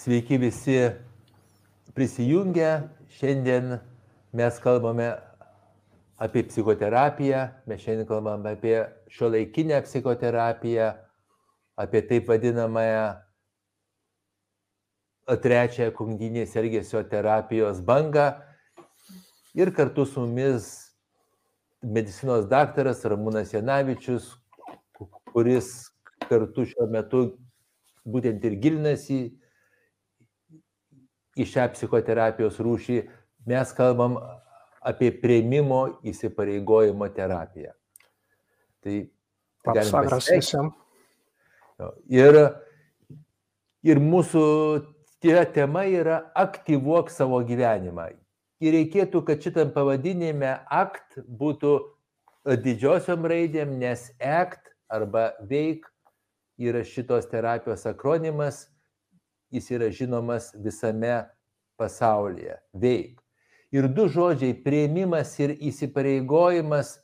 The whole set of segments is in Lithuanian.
Sveiki visi prisijungę. Šiandien mes kalbame apie psichoterapiją, mes šiandien kalbame apie šio laikinę psichoterapiją, apie taip vadinamąją trečiąją kognityvinės elgesio terapijos bangą. Ir kartu su mumis medicinos daktaras Ramūnas Janavičius, kuris kartu šiuo metu būtent ir gilinasi į šią psichoterapijos rūšį, mes kalbam apie prieimimo įsipareigojimo terapiją. Tai Labas vakaras visiems. Ir, ir mūsų tie tema yra aktyvuok savo gyvenimą. Ir reikėtų, kad šitam pavadinime akt būtų didžiosiom raidėm, nes act arba veik yra šitos terapijos akronimas jis yra žinomas visame pasaulyje - veik. Ir du žodžiai - prieimimas ir įsipareigojimas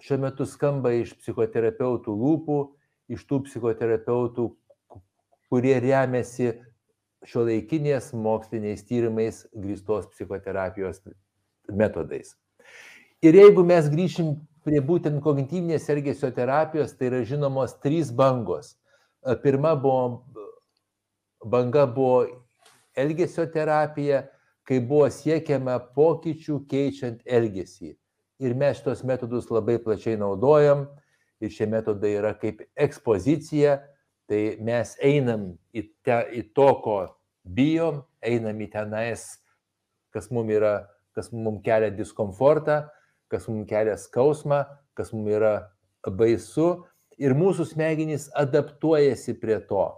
šiuo metu skamba iš psichoterapeutų lūpų, iš tų psichoterapeutų, kurie remiasi šio laikinės moksliniais tyrimais grįstos psichoterapijos metodais. Ir jeigu mes grįšim prie būtent kognityvinės elgesio terapijos, tai yra žinomos trys bangos. Pirma buvo banga buvo elgesio terapija, kai buvo siekiama pokyčių keičiant elgesį. Ir mes šitos metodus labai plačiai naudojam. Ir šie metodai yra kaip ekspozicija. Tai mes einam į, te, į to, ko bijom, einam į tenais, kas mums yra, kas mums kelia diskomfortą, kas mums kelia skausmą, kas mums yra baisu. Ir mūsų smegenys adaptuojasi prie to.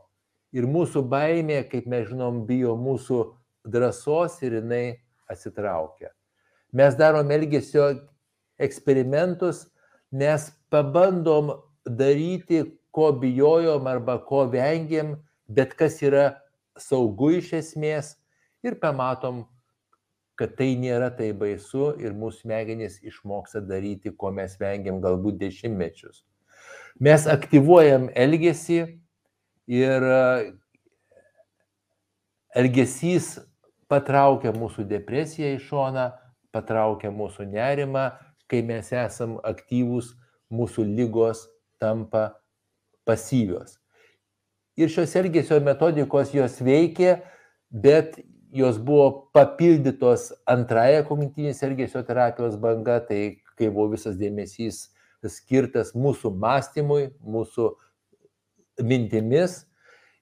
Ir mūsų baimė, kaip mes žinom, bijo mūsų drąsos ir jinai atsitraukia. Mes darom elgesio eksperimentus, nes pabandom daryti, ko bijojom arba ko vengiam, bet kas yra saugu iš esmės ir pamatom, kad tai nėra tai baisu ir mūsų smegenys išmoksta daryti, ko mes vengiam galbūt dešimtmečius. Mes aktyvuojam elgesį, ir e, elgesys patraukia mūsų depresiją į šoną, patraukia mūsų nerimą, kai mes esam aktyvūs, mūsų lygos tampa pasyvios. Ir šios elgesio metodikos jos veikė, bet jos buvo papildytos antrąją kognityvinės elgesio terapijos banga, tai kai buvo visas dėmesys skirtas mūsų mąstymui, mūsų mintimis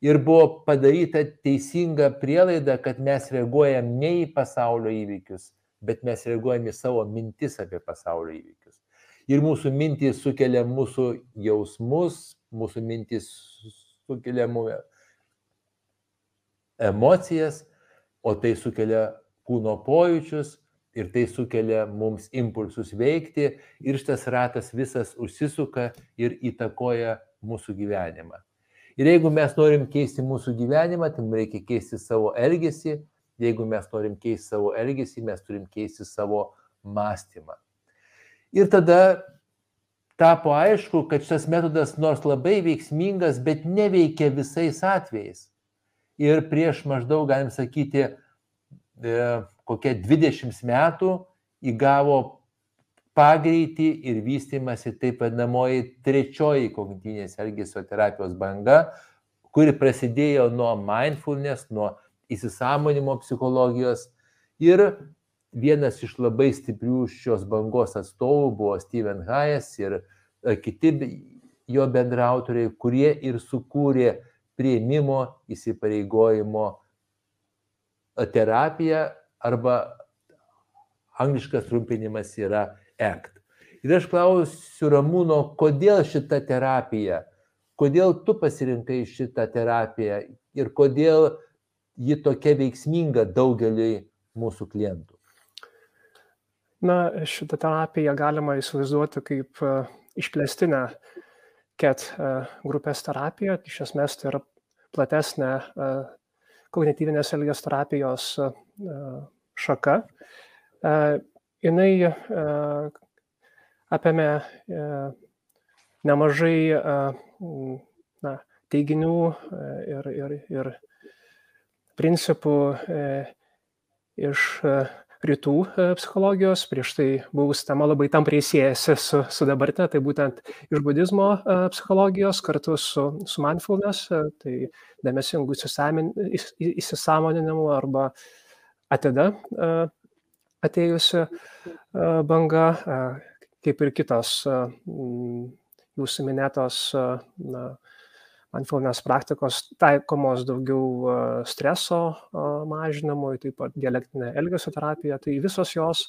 ir buvo padaryta teisinga prielaida, kad mes reaguojam ne į pasaulio įvykius, bet mes reaguojam į savo mintis apie pasaulio įvykius. Ir mūsų mintys sukelia mūsų jausmus, mūsų mintys sukelia mūsų emocijas, o tai sukelia kūno pojūčius ir tai sukelia mums impulsus veikti ir šitas ratas visas užsisuka ir įtakoja mūsų gyvenimą. Ir jeigu mes norim keisti mūsų gyvenimą, tai mums reikia keisti savo elgesį. Jeigu mes norim keisti savo elgesį, mes turim keisti savo mąstymą. Ir tada tapo aišku, kad šitas metodas nors labai veiksmingas, bet neveikia visais atvejais. Ir prieš maždaug, galim sakyti, e, kokie 20 metų įgavo pagreitį ir vystimasi taip vadinamoji trečioji kognityvinės elgesio terapijos banga, kuri prasidėjo nuo mindfulness, nuo įsisamonimo psichologijos. Ir vienas iš labai stiprių šios bangos atstovų buvo Steven Hayes ir e, kiti jo bendrautoriai, kurie ir sukūrė prieimimo įsipareigojimo terapiją arba angliškas trumpinimas yra ACT. Ir aš klausiu Ramūno, kodėl šita terapija, kodėl tu pasirinkai šitą terapiją ir kodėl ji tokia veiksminga daugeliui mūsų klientų. Na, šitą terapiją galima įsivaizduoti kaip uh, išplėstinę CAT uh, grupės terapiją. Iš esmės tai yra platesnė uh, kognityvinės elgesio terapijos šaka jinai e, apėmė e, nemažai e, na, teiginių ir, ir, ir principų iš rytų psichologijos, prieš tai buvusi tema labai tampriai siejasi su, su dabartė, tai būtent iš budizmo psichologijos kartu su, su mindfulness, tai dėmesingų įsisamoninimu arba atida atėjusi banga, kaip ir kitos jūsų minėtos na, mindfulness praktikos taikomos daugiau streso mažinimui, taip pat dialektinė elgesio terapija, tai visos jos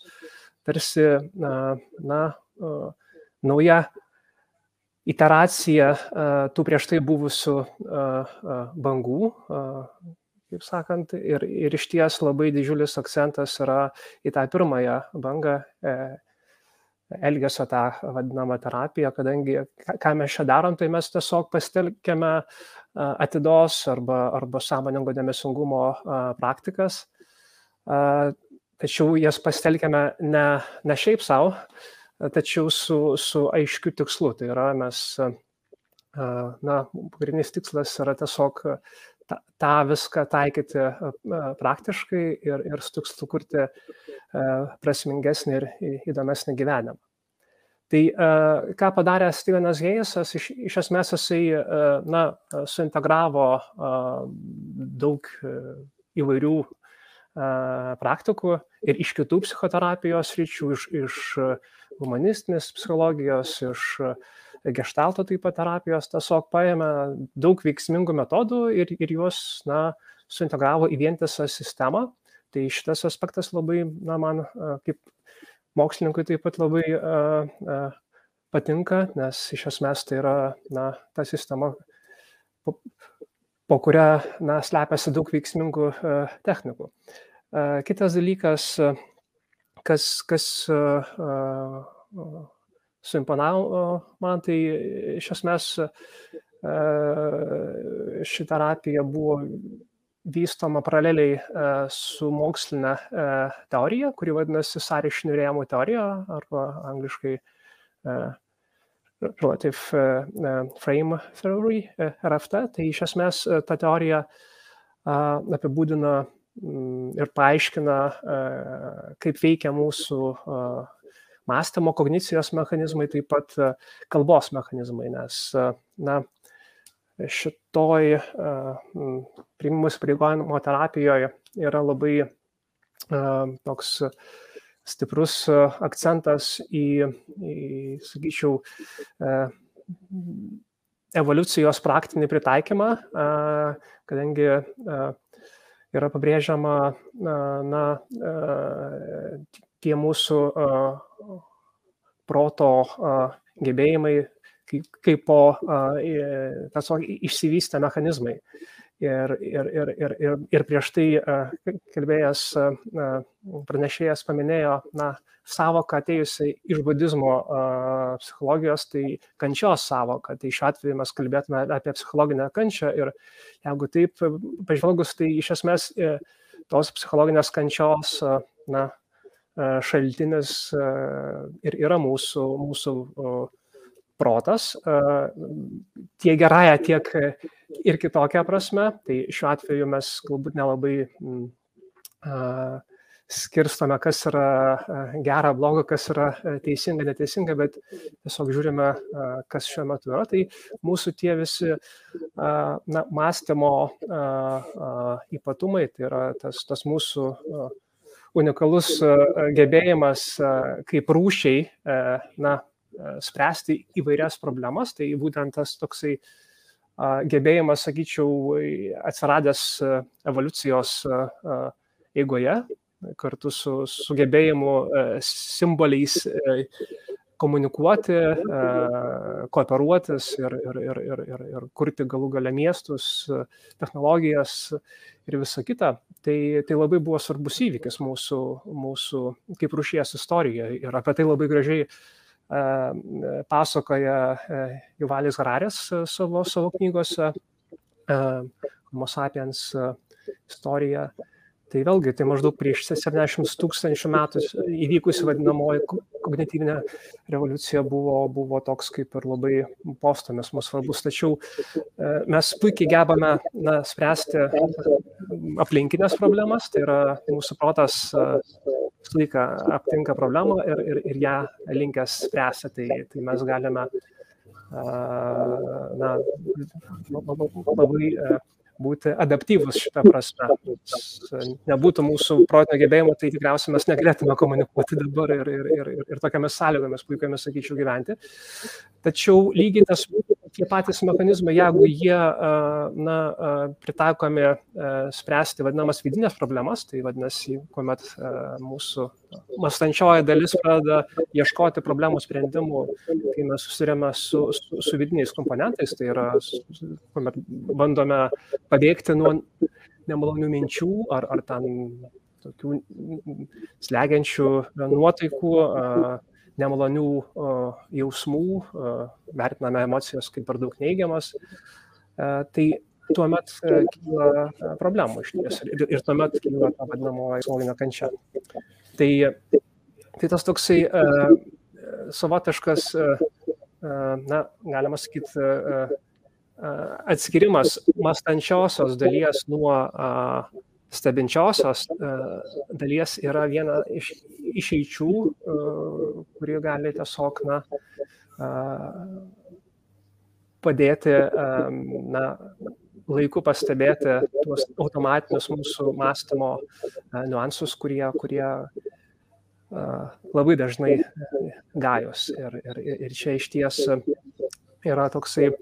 tarsi na, na, nauja iteracija tų prieš tai buvusių bangų, kaip sakant, ir, ir iš ties labai didžiulis akcentas yra į tą pirmąją bangą e, elgesio tą vadinamą terapiją, kadangi ką mes čia darom, tai mes tiesiog pasitelkiame atidos arba, arba sąmoningo dėmesingumo praktikas, tačiau jas pasitelkiame ne, ne šiaip savo, tačiau su, su aiškiu tikslu. Tai yra mes, na, pagrindinis tikslas yra tiesiog tą viską taikyti praktiškai ir, ir sukurti prasmingesnį ir įdomesnį gyvenimą. Tai ką padarė Stevenas Heisas, iš, iš esmės jisai na, suintegravo daug įvairių praktikų ir iš kitų psichoterapijos ryčių, iš, iš humanistinės psichologijos, iš gestalto taip pat terapijos tiesiog paėmė daug veiksmingų metodų ir, ir juos na, suintegravo į vientisą sistemą. Tai šitas aspektas labai, na, man kaip mokslininkui taip pat labai uh, uh, patinka, nes iš esmės tai yra na, ta sistema, po, po kuria na, slepiasi daug veiksmingų uh, technikų. Uh, kitas dalykas, kas, kas uh, uh, suimponavo man, tai iš esmės ši terapija buvo vystoma paraleliai su mokslinė teorija, kuri vadinasi sąryšinių rėmų teorija arba angliškai Relative Frame Theory, RFT. Tai iš esmės ta teorija apibūdina ir paaiškina, kaip veikia mūsų mąstymo, kognicijos mechanizmai, taip pat e, kalbos mechanizmai, nes e, na, šitoj e, priimimus pareigojimo terapijoje yra labai toks stiprus akcentas į, į sakyčiau, evoliucijos praktinį pritaikymą, kadangi yra pabrėžiama na, tie mūsų proto gebėjimai kaip po tiesiog išsivystę mechanizmai. Ir, ir, ir, ir, ir, ir prieš tai kalbėjęs pranešėjas paminėjo na, savoką atėjusi iš budizmo psichologijos, tai kančios savoką. Tai šiuo atveju mes kalbėtume apie psichologinę kančią ir jeigu taip pažvelgus, tai iš esmės e, tos psichologinės kančios na, šaltinis ir yra mūsų, mūsų protas, tiek gerąją, tiek ir kitokią prasme. Tai šiuo atveju mes galbūt nelabai skirstome, kas yra gera, bloga, kas yra teisinga, neteisinga, bet tiesiog žiūrime, kas šiuo metu yra. Tai mūsų tie visi na, mąstymo ypatumai, tai yra tas, tas mūsų unikalus gebėjimas kaip rūšiai na, spręsti įvairias problemas. Tai būtent tas toksai gebėjimas, sakyčiau, atsiradęs evoliucijos eigoje, kartu su sugebėjimu simboliais komunikuoti, kooperuotis ir, ir, ir, ir, ir, ir kurti galų gale miestus, technologijas ir visa kita. Tai, tai labai buvo svarbus įvykis mūsų, mūsų kaip rušies istorijoje ir apie tai labai gražiai pasakoja Juvalis Hararės savo, savo knygose Homo sapiens istorija. Tai vėlgi, tai maždaug prieš 70 tūkstančių metų įvykusi vadinamoji kognityvinė revoliucija buvo, buvo toks kaip ir labai postomis mūsų svarbus. Tačiau e, mes puikiai gebame na, spręsti aplinkinės problemas, tai yra mūsų protas e, visą laiką aptinka problemą ir, ir, ir ją linkęs spręsti. Tai, tai mes galime na, labai būti adaptyvus šitą prasme. Nebūtų mūsų protinio gebėjimo, tai tikriausiai mes negalėtume komunikuoti dabar ir, ir, ir, ir tokiamis sąlygomis puikiamis, sakyčiau, gyventi. Tačiau lygiai tas tie patys mechanizmai, jeigu jie na, pritaikomi spręsti vadinamas vidinės problemas, tai vadinasi, kuomet mūsų mąstančioji dalis pradeda ieškoti problemų sprendimų, kai mes susirėmė su, su, su vidiniais komponentais, tai yra, kuomet bandome pabėgti nuo nemalonių minčių ar, ar ten tokių slegiančių nuotaikų, nemalonių jausmų, vertiname emocijas kaip per daug neigiamas, tai tuomet kyla problemų iš ties ir, ir tuomet kyla ta vadinamoji psichologinė kančia. Tai, tai tas toksai savotiškas, na, galima sakyti, atskirimas mąstančiosios dalies nuo uh, stebinčiosios dalies yra viena iš išeičių, kurie gali tiesiog na, padėti na, laiku pastebėti tuos automatinius mūsų mąstymo niuansus, kurie, kurie labai dažnai gajos. Ir, ir, ir čia iš ties yra toksai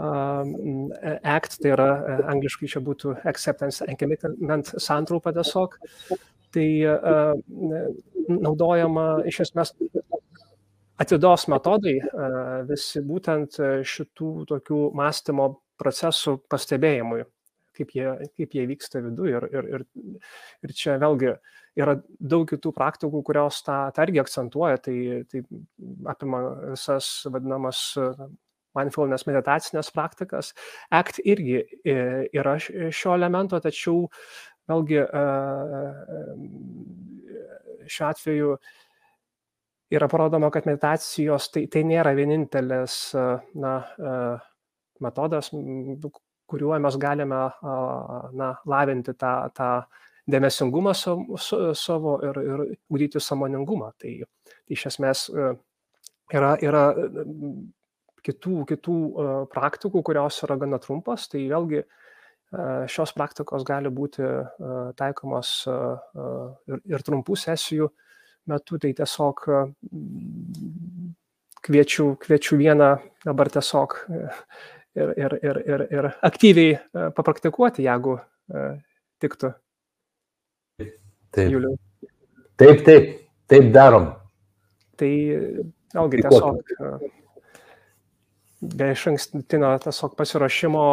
act, tai yra angliškai čia būtų acceptance and commitment santraupa tiesiog, tai naudojama iš esmės atidos metodai visi būtent šitų tokių mąstymo procesų pastebėjimui, kaip jie, kaip jie vyksta viduje. Ir, ir, ir, ir čia vėlgi yra daug kitų praktikų, kurios tą, tą irgi akcentuoja, tai, tai apima visas vadinamas mindfulness meditacinės praktikas. ACT irgi yra šio elemento, tačiau vėlgi šiuo atveju yra parodoma, kad meditacijos tai, tai nėra vienintelis na, metodas, kuriuo mes galime na, lavinti tą, tą dėmesingumą savo ir, ir ugdyti samoningumą. Tai, tai iš esmės yra, yra kitų, kitų praktikų, kurios yra gana trumpas, tai vėlgi šios praktikos gali būti taikomos ir, ir trumpų sesijų metu, tai tiesiog kviečiu, kviečiu vieną dabar tiesiog ir, ir, ir, ir, ir aktyviai papraktikuoti, jeigu tiktų. Taip. Juliu. Taip, taip, taip darom. Tai vėlgi tiesiog be iš ankstinio tiesiog pasiruošimo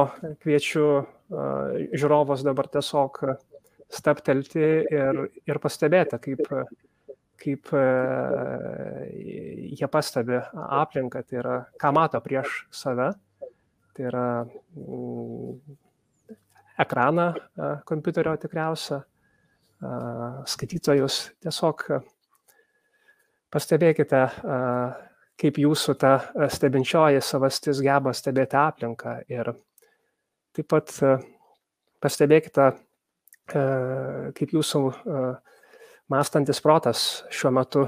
kviečiu žiūrovas dabar tiesiog staptelti ir, ir pastebėti, kaip, kaip jie pastebi aplinką, tai yra, ką mato prieš save, tai yra mm, ekraną kompiuterio tikriausia, skaitytojus, tiesiog pastebėkite kaip jūsų ta e, stebinčioji savastis geba stebėti aplinką ir taip pat e, pastebėkite, e, kaip jūsų mąstantis protas šiuo metu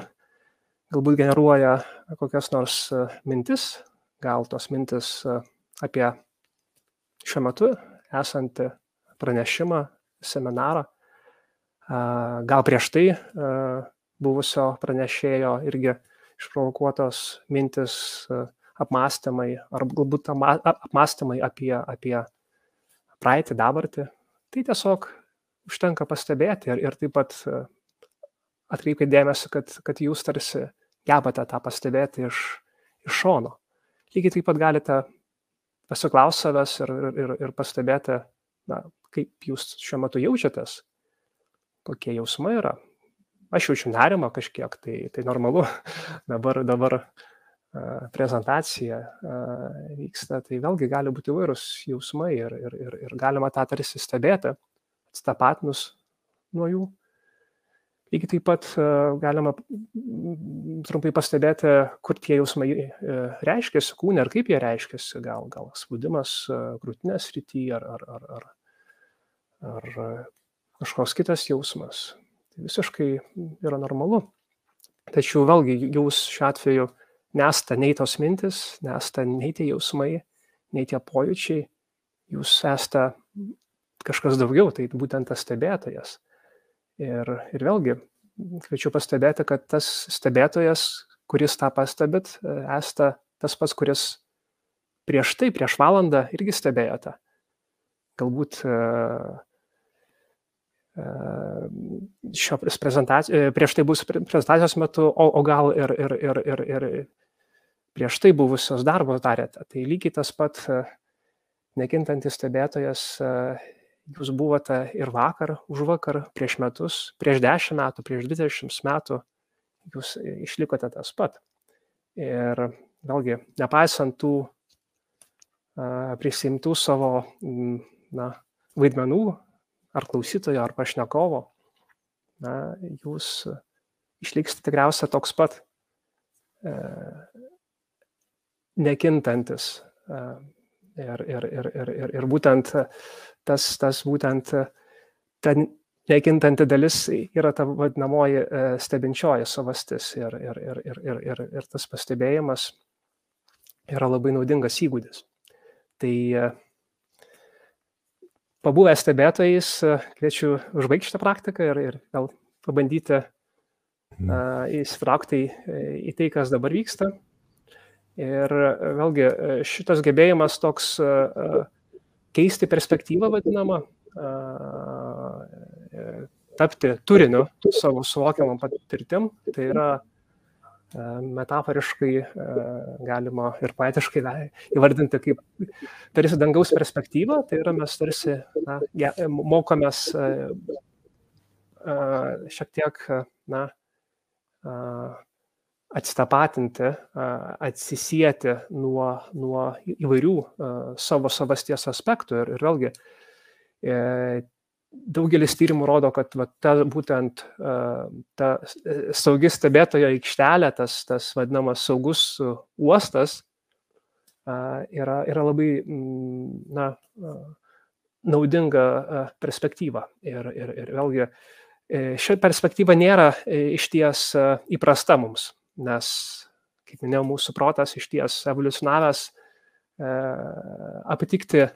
galbūt generuoja kokias nors mintis, gal tos mintis apie šiuo metu esantį pranešimą, seminarą, gal prieš tai buvusio pranešėjo irgi išprovokuotos mintis, e, apmąstymai, ar galbūt apmąstymai apie, apie praeitį, dabartį. Tai tiesiog užtenka pastebėti ir, ir taip pat e, atkreipkite dėmesį, kad, kad jūs tarsi gebate tą pastebėti iš, iš šono. Lygiai taip pat galite pasiklausti savęs ir, ir, ir pastebėti, na, kaip jūs šiuo metu jaučiatės, kokie jausmai yra, aš jaučiu nerimą kažkiek, tai, tai normalu. Dabar, dabar prezentacija vyksta, tai vėlgi gali būti įvairūs jausmai ir, ir, ir, ir galima tą tarsi stebėti, atstapatinus nuo jų. Lygiai taip pat galima trumpai pastebėti, kur tie jausmai e, reiškiasi kūne ir kaip jie reiškiasi, gal, gal spaudimas krūtinės rytyje ar, ar, ar, ar, ar kažkoks kitas jausmas. Visiškai yra normalu. Tačiau vėlgi jūs šiuo atveju nesta nei tos mintis, nesta nei tie jausmai, nei tie pojūčiai, jūs esate kažkas daugiau, tai būtent tas stebėtojas. Ir, ir vėlgi, kviečiu pastebėti, kad tas stebėtojas, kuris tą pastebit, esate tas pats, kuris prieš tai, prieš valandą irgi stebėjote. Galbūt šio prezentacijos, prieš tai bus prezentacijos metu, o, o gal ir, ir, ir, ir, ir prieš tai buvusios darbos darėte. Tai lygiai tas pat nekintantis stebėtojas jūs buvote ir vakar, už vakar, prieš metus, prieš dešimt metų, prieš dvidešimt metų, jūs išlikote tas pat. Ir vėlgi, nepaisant tų prisimtų savo na, vaidmenų, ar klausytojo, ar pašnekovo, na, jūs išliksite tikriausiai toks pat e, nekintantis. E, ir, ir, ir, ir, ir, ir būtent tas, tas būtent ta nekintanti dalis yra ta vadinamoji e, stebinčioji savastis ir, ir, ir, ir, ir, ir, ir tas pastebėjimas yra labai naudingas įgūdis. Tai e, pabuvę stebėtojais, e, kviečiu užbaigti šitą praktiką ir, ir gal pabandyti uh, įsitraukti į, į tai, kas dabar vyksta. Ir vėlgi šitas gebėjimas toks uh, keisti perspektyvą vadinamą, tapti turiniu savo suvokiamam patirtim, tai yra metaforiškai galima ir poetiškai įvardinti kaip tarsi dangaus perspektyvą, tai yra mes tarsi na, mokomės šiek tiek na, atsitapatinti, atsisieti nuo, nuo įvairių savo savasties aspektų. Ir, ir vėlgi, e, daugelis tyrimų rodo, kad va, ta būtent ta saugi stebėtojo aikštelė, tas, tas vadinamas saugus uostas, yra, yra labai na, naudinga perspektyva. Ir, ir, ir vėlgi, e, ši perspektyva nėra e, iš ties įprasta mums nes, kaip minėjau, mūsų protas iš ties evoliucionavęs e, aptikti e,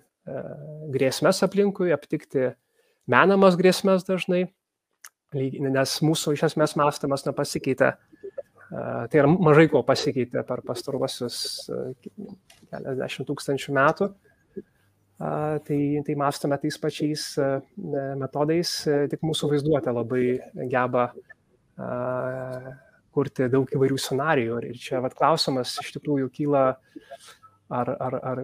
grėsmės aplinkui, aptikti menamas grėsmės dažnai, nes mūsų iš esmės mąstymas nepasikeitė. Tai yra mažai ko pasikeitė per pastaruosius keliasdešimt tūkstančių metų. Tai, tai mąstome tais pačiais metodais, tik mūsų vaizduotė labai geba kurti daug įvairių scenarijų. Ir čia vat, klausimas iš tikrųjų kyla, ar, ar, ar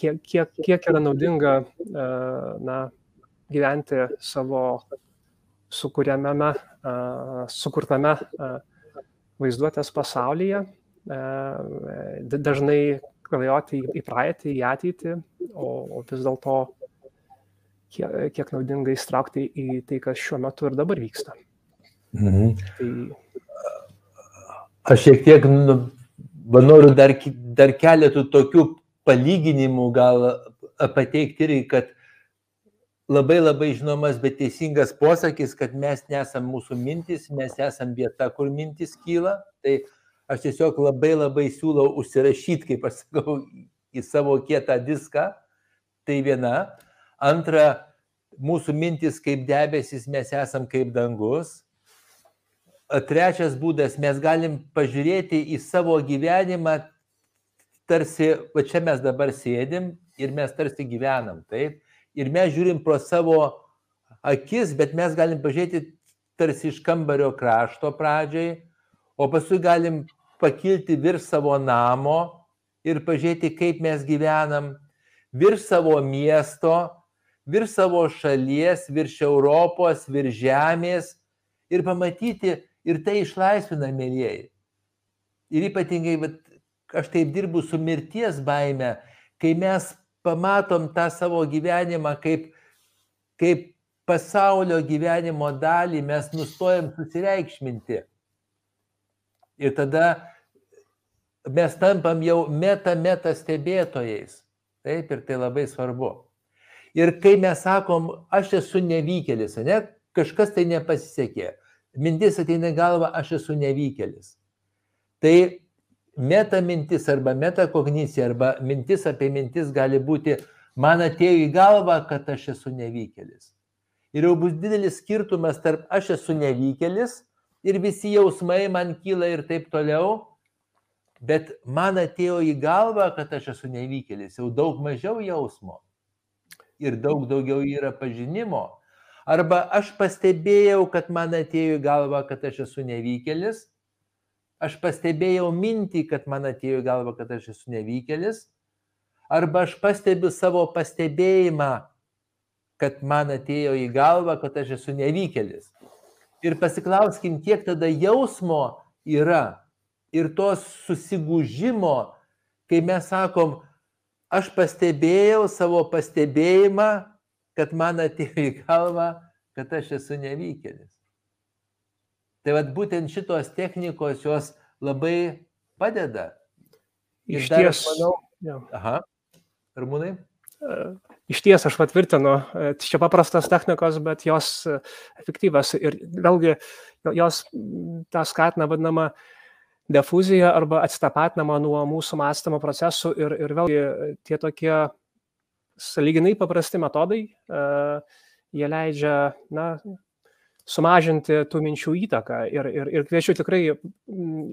kiek, kiek, kiek yra naudinga na, gyventi savo sukūrėme, sukurtame vaizduotės pasaulyje, dažnai klajoti į praeitį, į ateitį, o, vis dėlto kiek, kiek naudinga įstraukti į tai, kas šiuo metu ir dabar vyksta. Mhm. Tai Aš šiek tiek nu, noriu dar, dar keletų tokių palyginimų gal pateikti kad labai labai žinomas, bet teisingas posakis, kad mes nesam mūsų mintis, mes esam vieta, kur mintis kyla. Tai aš tiesiog labai labai siūlau užsirašyti, kaip aš sakau, į savo kietą diską. Tai viena. Antra, mūsų mintis kaip debesis, mes esam kaip dangus trečias būdas, mes galim pažiūrėti į savo gyvenimą, tarsi, va čia mes dabar sėdim ir mes tarsi gyvenam, taip? Ir mes žiūrim pro savo akis, bet mes galim pažiūrėti tarsi iš kambario krašto pradžiai, o paskui galim pakilti virš savo namo ir pažiūrėti, kaip mes gyvenam, virš savo miesto, virš savo šalies, virš Europos, virš žemės ir pamatyti, Ir tai išlaisvina, mėlyjeji. Ir ypatingai, bet aš taip dirbu su mirties baime, kai mes pamatom tą savo gyvenimą kaip, kaip pasaulio gyvenimo dalį mes nustojam susireikšminti. Ir tada mes tampam jau meta-meta stebėtojais. Taip, ir tai labai svarbu. Ir kai mes sakom, aš esu nevykėlis, ne, kažkas tai nepasisekė, mintis ateina į galvą, aš esu nevykėlis. Tai meta mintis arba metakognicija arba mintis apie mintis gali būti, man atėjo į galvą, kad aš esu nevykėlis. Ir jau bus didelis skirtumas tarp aš esu nevykėlis ir visi jausmai man kyla ir taip toliau, bet man atėjo į galvą, kad aš esu nevykėlis, jau daug mažiau jausmo ir daug daugiau yra pažinimo. Arba aš pastebėjau, kad man atėjo į galvą, kad aš esu nevykėlis aš pastebėjau mintį, kad man atėjo į galvą, kad aš esu nevykėlis, arba aš pastebiu savo pastebėjimą, kad man atėjo į galvą, kad aš esu nevykėlis. Ir pasiklauskim, kiek tada jausmo yra ir tos susigūžimo, kai mes sakom, aš pastebėjau savo pastebėjimą, kad man atėjo į galvą, kad aš esu nevykėlis. Tai vad būtent šitos technikos jos labai padeda. Iš ties, manau, ja. aha, Ramūnai? E, iš ties aš patvirtinu, e, čia paprastas technikos, bet jos e, efektyvas ir vėlgi jos tą skatina vadinama difuzija arba atsitapatinama nuo mūsų mąstymo procesų ir, ir vėlgi tie tokie saliginai paprasti metodai, jie leidžia na, sumažinti tų minčių įtaką. Ir, ir, ir kviečiu tikrai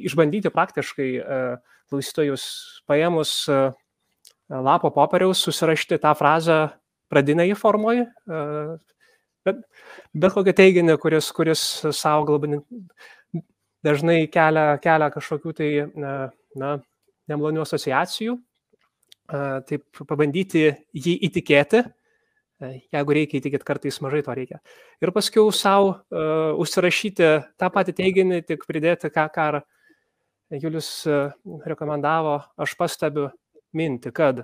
išbandyti praktiškai e, klausytojus paėmus e, lapo popieriaus, susirašyti tą frazę pradinėje formoje, bet, bet kokią teiginį, kuris, kuris savo galbūt dažnai kelia, kelia kažkokių tai na, nemalonių asociacijų, e, taip pabandyti jį įtikėti. E, jeigu reikia įtikėti, kartais mažai to reikia. Ir paskui savo uh, užsirašyti tą patį teiginį, tik pridėti, ką, ką Julius uh, rekomendavo, aš pastebiu mintį, kad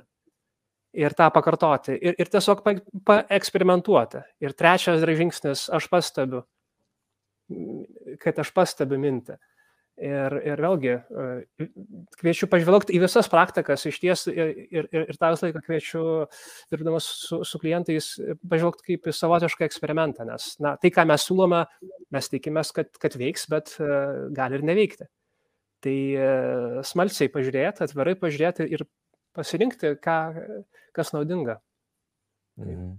ir tą pakartoti, ir, ir tiesiog paeksperimentuoti. Pa ir trečias žingsnis, aš pastebiu, kad aš pastebiu mintį. Ir, ir vėlgi, e, kviečiu pažvelgti į visas praktikas, iš ties ir, ir, ir tą visą laiką kviečiu, dirbdamas su, su klientais, pažvelgti kaip į savotišką eksperimentą, nes na, tai, ką mes siūlome, mes tikimės, kad, kad veiks, bet uh, gali ir neveikti. Tai uh, smalsiai pažiūrėti, atvirai pažiūrėti ir pasirinkti, ką, kas naudinga. Mhm.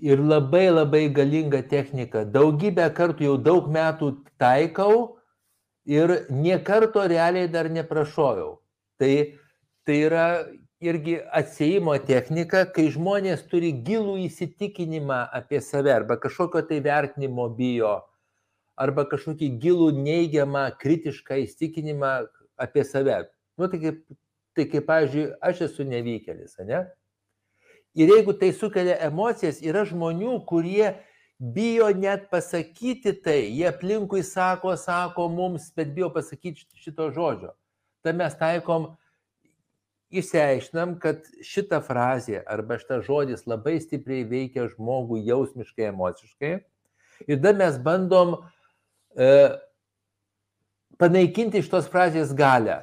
Ir labai labai galinga technika. Daugybę kartų jau daug metų taikau ir niekarto realiai dar neprašoviau. Tai, tai yra irgi atsėjimo technika, kai žmonės turi gilų įsitikinimą apie save arba kažkokio tai vertinimo bijo, arba kažkokį gilų neigiamą, kritišką įsitikinimą apie save. Nu, tai kaip, tai kaip, pavyzdžiui, aš esu nevykėlis, ne? Ir jeigu tai sukelia emocijas, yra žmonių, kurie bijo net pasakyti tai, jie aplinkui sako, sako mums, bet bijo pasakyti šito žodžio. Tai mes taikom, išsiaiškinam, kad šita frazė arba šitas žodis labai stipriai veikia žmogų jausmiškai, emociškai. Ir tada mes bandom e, panaikinti šitos frazės galę.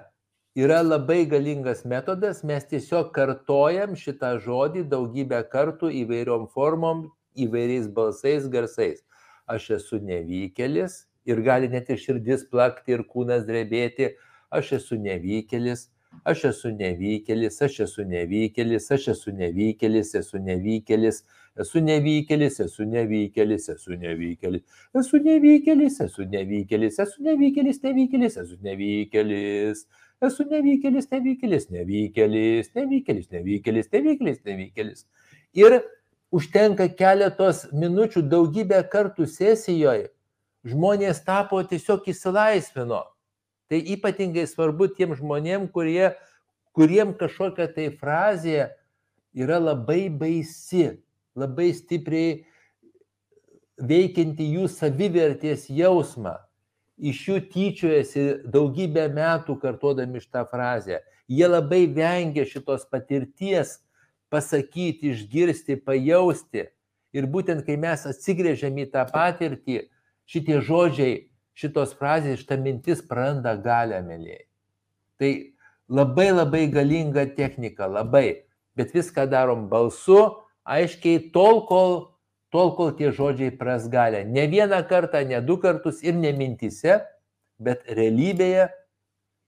Yra labai galingas metodas, mes tiesiog kartojam šitą žodį daugybę kartų įvairiom formom, įvairiais balsais, garsais. Aš esu nevykėlis ir gali net ir širdis plakti ir kūnas drebėti. Aš esu nevykėlis, aš esu nevykėlis, aš esu nevykėlis, aš esu nevykėlis, esu nevykėlis, esu nevykėlis, esu nevykėlis, esu nevykėlis, esu nevykėlis, esu nevykėlis, esu nevykėlis, nevykėlis, esu nevykėlis, esu nevykėlis, nevykėlis, nevykėlis, nevykėlis, nevykėlis, nevykėlis, nevykėlis. Ir užtenka keletos minučių daugybę kartų sesijoje, žmonės tapo tiesiog įsilaisvino. Tai ypatingai svarbu tiem žmonėm, kurie, kuriem kažkokia tai frazė yra labai baisi, labai stipriai veikianti jų savivertės jausmą. Iš jų tyčiojasi daugybę metų kartuodami šitą frazę. Jie labai vengia šitos patirties pasakyti, išgirsti, pajausti. Ir būtent kai mes atsigrėžiam į tą patirtį, šitie žodžiai, šitos frazės, šita mintis praranda galę, mėlyje. Tai labai labai galinga technika, labai. Bet viską darom balsu, aiškiai, tol, kol, tol, kol tie žodžiai pras galę. Ne vieną kartą, ne du kartus ir ne mintise, bet realybėje.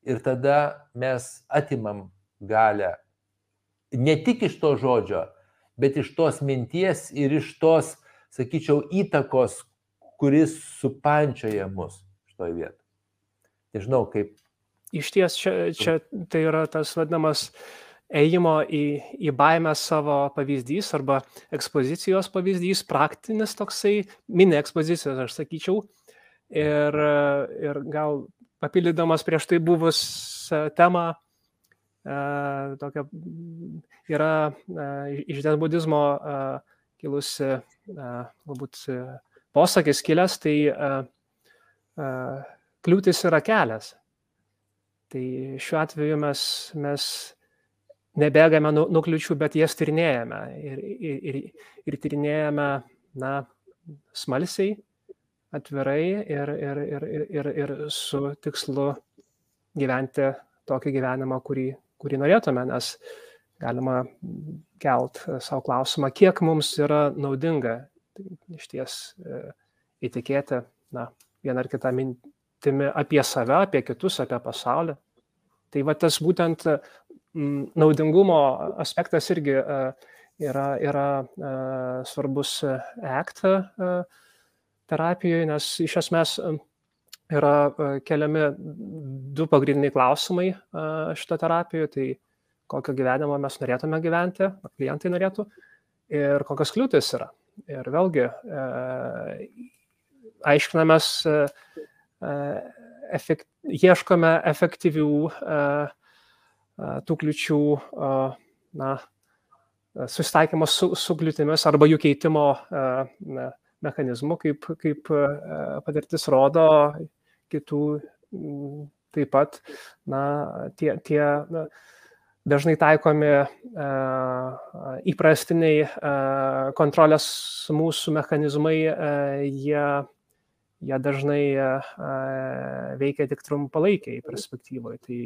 Ir tada mes atimam galę. Ne tik iš to žodžio, bet iš tos minties ir iš tos, sakyčiau, įtakos, kuris supančioja mus šitoje vietoje. Nežinau, kaip. Iš ties, čia, čia tai yra tas vadinamas ėjimo į, į baimę savo pavyzdys arba ekspozicijos pavyzdys, praktinis toksai, mini ekspozicijos, aš sakyčiau. Ir, ir gal papildydamas prieš tai buvus temą, tokia yra iš den budizmo kilusi galbūt posakis kilęs, tai kliūtis yra kelias. Tai šiuo atveju mes, mes nebėgame nuo, nuo kliučių, bet jas tyrinėjame. Ir, ir, ir, ir tyrinėjame, na, smalsiai, atvirai ir, ir, ir, ir, ir, ir su tikslu gyventi tokį gyvenimą, kurį, kurį norėtume, nes galima kelt e, savo klausimą, kiek mums yra naudinga iš ties e, įtikėti na, vieną ar kitą mintimi apie save, apie kitus, apie pasaulį. Tai va tas būtent naudingumo aspektas irgi e, yra, yra svarbus ACT terapijoje, nes iš esmės yra keliami du pagrindiniai klausimai šito terapijoje. Tai kokio gyvenimo mes norėtume gyventi, klientai norėtų, ir kokios kliūtis yra. Ir vėlgi e, aiškinamės, e, efekt, ieškome efektyvių e, tų kliučių na, susitaikymo su, su kliūtimis arba jų keitimo mechanizmų, kaip, kaip patirtis rodo, kitų taip pat, na, tie, tie na, dažnai taikomi įprastiniai kontrolės mūsų mechanizmai, jie, jie dažnai veikia tik trumpalaikiai perspektyvoje. Tai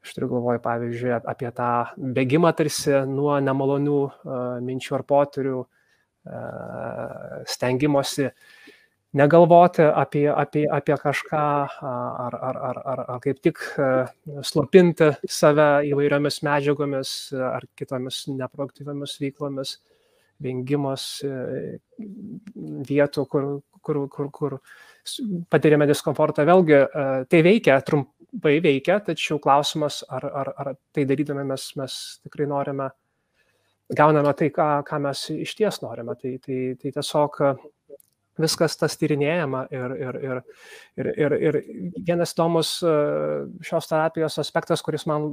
aš turiu galvoje, pavyzdžiui, apie tą bėgimą tarsi nuo nemalonių minčių ar potyrių, stengimosi negalvoti apie, apie, apie kažką ar, ar, ar, ar, ar kaip tik slopinti save įvairiomis medžiagomis ar kitomis neproduktyviamis veiklomis, vengimas vietų, kur, kur, kur, kur patiriame diskomfortą. Vėlgi, tai veikia, trumpai veikia, tačiau klausimas, ar, ar, ar tai darydami mes, mes tikrai norime, gauname tai, ką, ką mes iš ties norime. Tai, tai, tai tiesiog viskas tas tyrinėjama ir, ir, ir, ir, ir, ir vienas įdomus e, šios terapijos aspektas, kuris man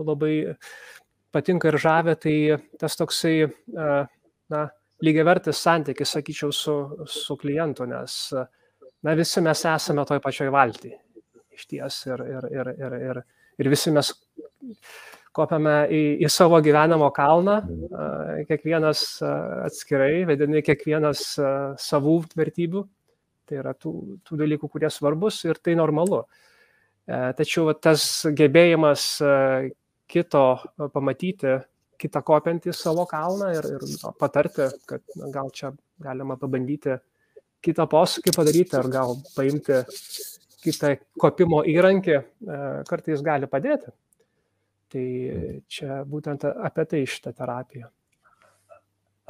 labai patinka ir žavė, tai tas toksai, e, na, lygiavertis santykis, sakyčiau, su, su klientu, nes na, visi mes esame toj pačioj valty iš ties ir, ir, ir, ir, ir, ir visi mes kopiame į, į savo gyvenimo kalną, kiekvienas atskirai, vedini kiekvienas savų vertybių, tai yra tų, tų dalykų, kurie svarbus ir tai normalu. Tačiau tas gebėjimas kito pamatyti, kitą kopiantį savo kalną ir, ir patarti, kad na, gal čia galima pabandyti kitą posūkį padaryti ar gal paimti kitą kopimo įrankį, kartais gali padėti. Tai mhm. čia būtent apie tai šitą terapiją.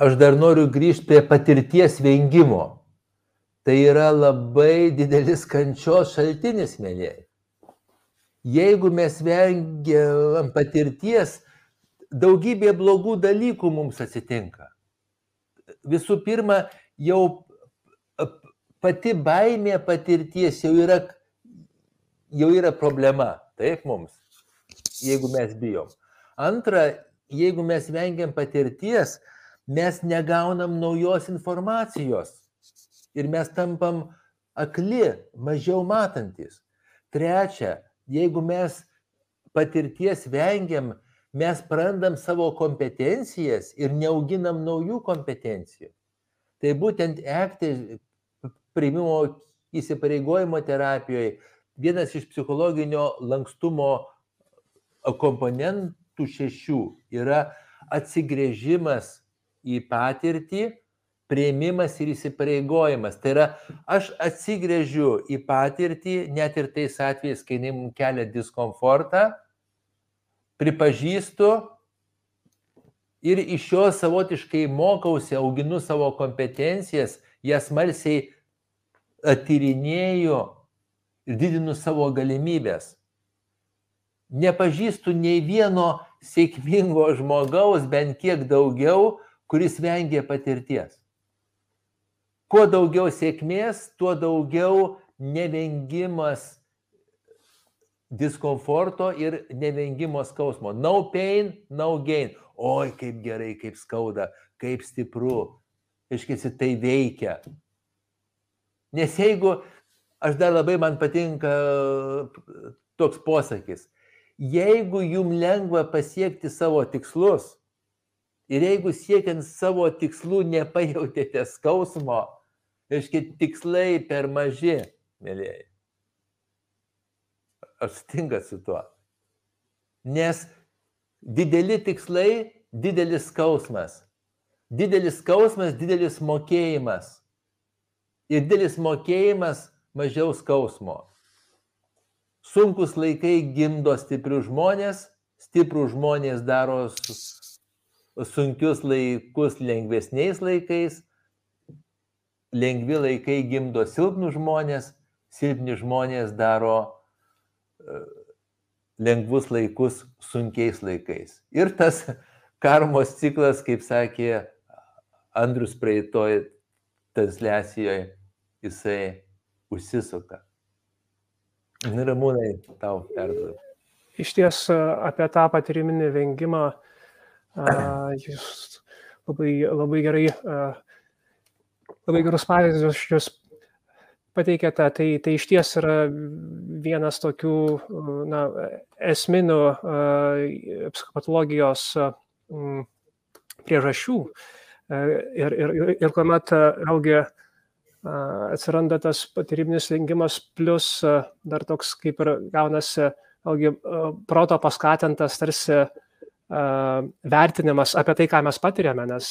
Aš dar noriu grįžti prie patirties vengimo. Tai yra labai didelis kančios šaltinis, mėlyje. Jeigu mes vengiam patirties, daugybė blogų dalykų mums atsitinka. Visų pirma, jau pati baimė patirties jau yra, jau yra problema, taip mums jeigu mes bijom. Antra, jeigu mes vengiam patirties, mes negaunam naujos informacijos ir mes tampam akli, mažiau matantis. Trečia, jeigu mes patirties vengiam, mes prarandam savo kompetencijas ir neauginam naujų kompetencijų. Tai būtent ekti priimimo įsipareigojimo terapijoje vienas iš psichologinio lankstumo komponentų šešių yra atsigrėžimas į patirtį, prieimimas ir įsipareigojimas. Tai yra, aš atsigrėžiu į patirtį, net ir tais atvejais, kai jinai mums kelia diskomfortą, pripažįstu ir iš jo savotiškai mokausi, auginu savo kompetencijas, jas malsiai atyrinėju ir didinu savo galimybės. Nepažįstu nei vieno sėkmingo žmogaus, bent kiek daugiau, kuris vengia patirties. Kuo daugiau sėkmės, tuo daugiau nevengimas diskomforto ir nevengimo skausmo. No pain, no gain. Oi, kaip gerai, kaip skauda, kaip stipru. Iškėsi, tai veikia. Nes jeigu, aš dar labai man patinka toks posakis, jeigu jum lengva pasiekti savo tikslus ir jeigu siekiant savo tikslų nepajautėte skausmo, reiškia tikslai per maži, mėlyjei aš sutinkat su tuo. Nes dideli tikslai, didelis skausmas. Didelis skausmas, didelis mokėjimas. Ir didelis mokėjimas, mažiau skausmo. Sunkus laikai gimdo stiprius žmonės, stiprų žmonės daro sunkius laikus lengvesniais laikais, lengvi laikai gimdo silpnus žmonės, silpni žmonės daro lengvus laikus sunkiais laikais. Ir tas karmos ciklas, kaip sakė Andrius praeitoj transliacijoje, jisai užsisuka. Ramūnai, tau perduodu. Iš ties apie tą patiriminį vengimą jūs labai, labai gerai, labai gerus pavyzdžius jūs pateikėte, tai, tai iš ties yra vienas tokių na, esminių psichopatologijos priežasčių. Uh, ir, ir, ir kuomet vėlgi atsiranda tas patyriminis vengimas, plus dar toks kaip ir gaunasi, vėlgi proto paskatintas tarsi vertinimas apie tai, ką mes patiriame, nes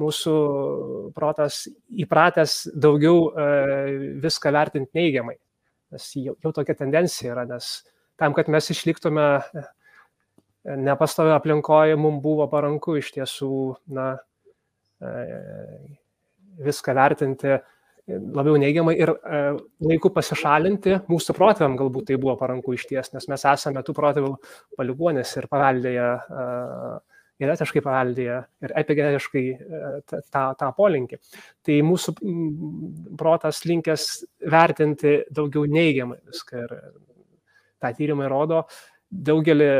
mūsų protas įpratęs daugiau viską vertinti neigiamai. Nes jau, jau tokia tendencija yra, nes tam, kad mes išliktume nepastovę aplinkoje, mums buvo paranku iš tiesų na, viską vertinti labiau neigiamai ir e, laiku pasišalinti, mūsų protėviam galbūt tai buvo paranku iš ties, nes mes esame tų protėvių paliguonės ir paveldėję, e, genetiškai paveldėję ir epigenetiškai e, tą, tą polinkį. Tai mūsų protas linkęs vertinti daugiau neigiamai viską ir tą tyrimai rodo, daugelį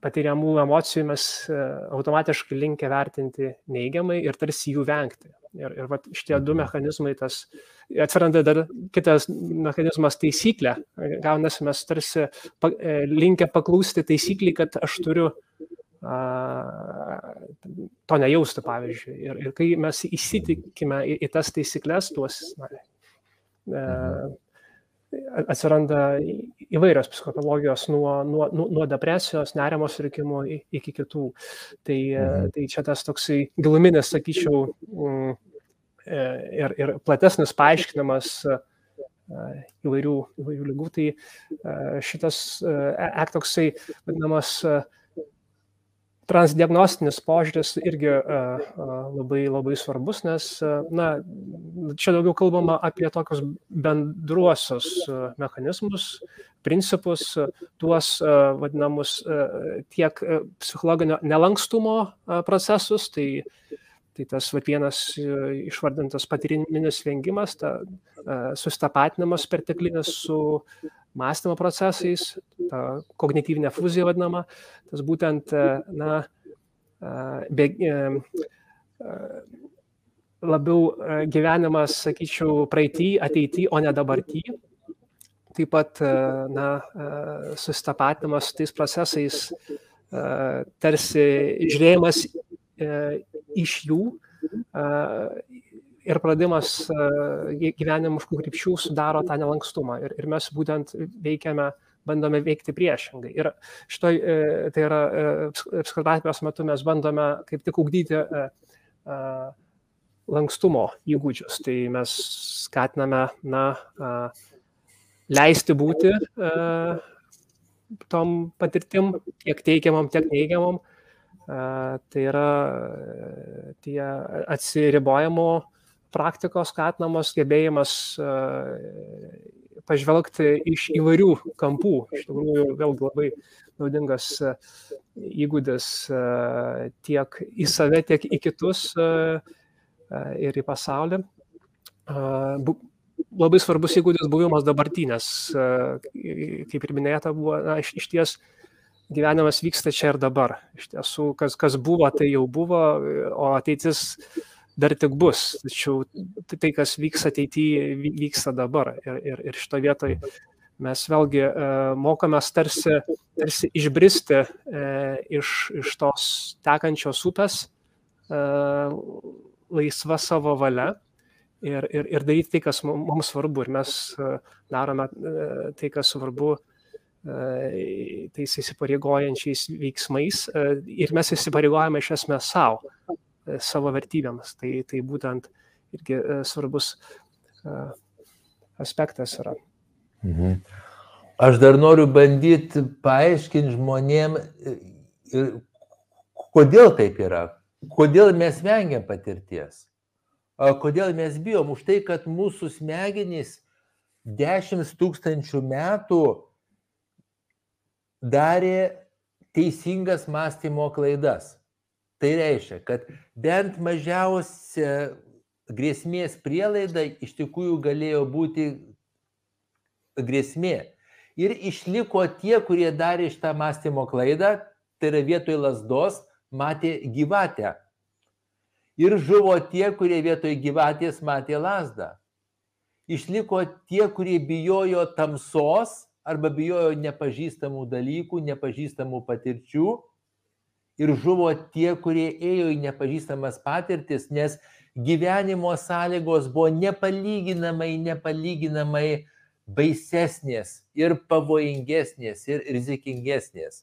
patiriamų emocijų mes automatiškai linkę vertinti neigiamai ir tarsi jų vengti. Ir, ir va, šitie du mechanizmai, tas atsiranda dar kitas mechanizmas taisyklė. Gaunasi mes tarsi pa, e, linkę paklūsti taisyklį, kad aš turiu a, to nejausti, pavyzdžiui. Ir, ir kai mes įsitikime į, į tas taisyklės, tuos na, e, atsiranda įvairios psichologijos nuo, nuo, nuo depresijos, nerimo sutrikimų iki kitų. Tai, mhm. tai čia tas toksai giluminis, sakyčiau, mm, e, ir, ir platesnis paaiškinimas e, įvairių, įvairių lygų. Tai e, šitas ek toksai vadinamas transdiagnostinis požiūris irgi labai, labai svarbus, nes na, čia daugiau kalbama apie tokius bendruosius mechanizmus, principus, tuos vadinamus tiek psichologinio nelankstumo procesus, tai, tai tas va, vienas išvardintas patyriminis vengimas, ta, sustapatinimas perteklinis su mąstymo procesais, ta kognityvinė fuzija vadinama, tas būtent, na, be, labiau gyvenimas, sakyčiau, praeitį, ateitį, o ne dabartį. Taip pat, na, susitapatinimas su tais procesais, tarsi žiūrėjimas iš jų, ir pradimas gyvenimiškų krypčių sudaro tą nelankstumą. Ir, ir mes būtent veikiame, bandome veikti priešingai. Ir šitoj, tai yra psichoterapijos metu mes bandome kaip tik ugdyti lankstumo įgūdžius. Tai mes skatiname, na, leisti būti tom patirtim, tiek teigiamam, tiek neigiamam. Tai yra tie atsiribojimo praktikos skatinamos gebėjimas pažvelgti iš įvairių kampų. Iš tikrųjų, vėlgi labai naudingas įgūdis tiek į save, tiek į kitus ir į pasaulį. Labai svarbus įgūdis buvimas dabartinės. Kaip ir minėta, buvo na, iš, iš ties gyvenimas vyksta čia ir dabar. Iš tiesų, kas, kas buvo, tai jau buvo, o ateitis dar tik bus. Tačiau tai, kas vyks ateityje, vyksta dabar. Ir, ir, ir šito vietoj mes vėlgi e, mokomės tarsi, tarsi išbristi e, iš, iš tos tekančios upės e, laisva savo valia ir, ir, ir daryti tai, kas mums svarbu. Ir mes darome tai, kas svarbu tais įsipareigojančiais veiksmais ir mes įsipareigojame iš esmės savo, savo vertybėms. Tai, tai būtent irgi svarbus aspektas yra. Mhm. Aš dar noriu bandyti paaiškinti žmonėm, kodėl taip yra, kodėl mes vengiam patirties, kodėl mes bijom už tai, kad mūsų smegenys dešimt tūkstančių metų darė teisingas mąstymo klaidas. Tai reiškia, kad bent mažiausia grėsmės prielaida iš tikrųjų galėjo būti grėsmė. Ir išliko tie, kurie darė šitą mąstymo klaidą, tai yra vietoj lasdos matė gyvatę. Ir žuvo tie, kurie vietoj gyvatės matė lasdą. Išliko tie, kurie bijojo tamsos arba bijojo nepažįstamų dalykų, nepažįstamų patirčių ir žuvo tie, kurie ėjo į nepažįstamas patirtis, nes gyvenimo sąlygos buvo nepalyginamai, nepalyginamai baisesnės ir pavojingesnės ir rizikingesnės.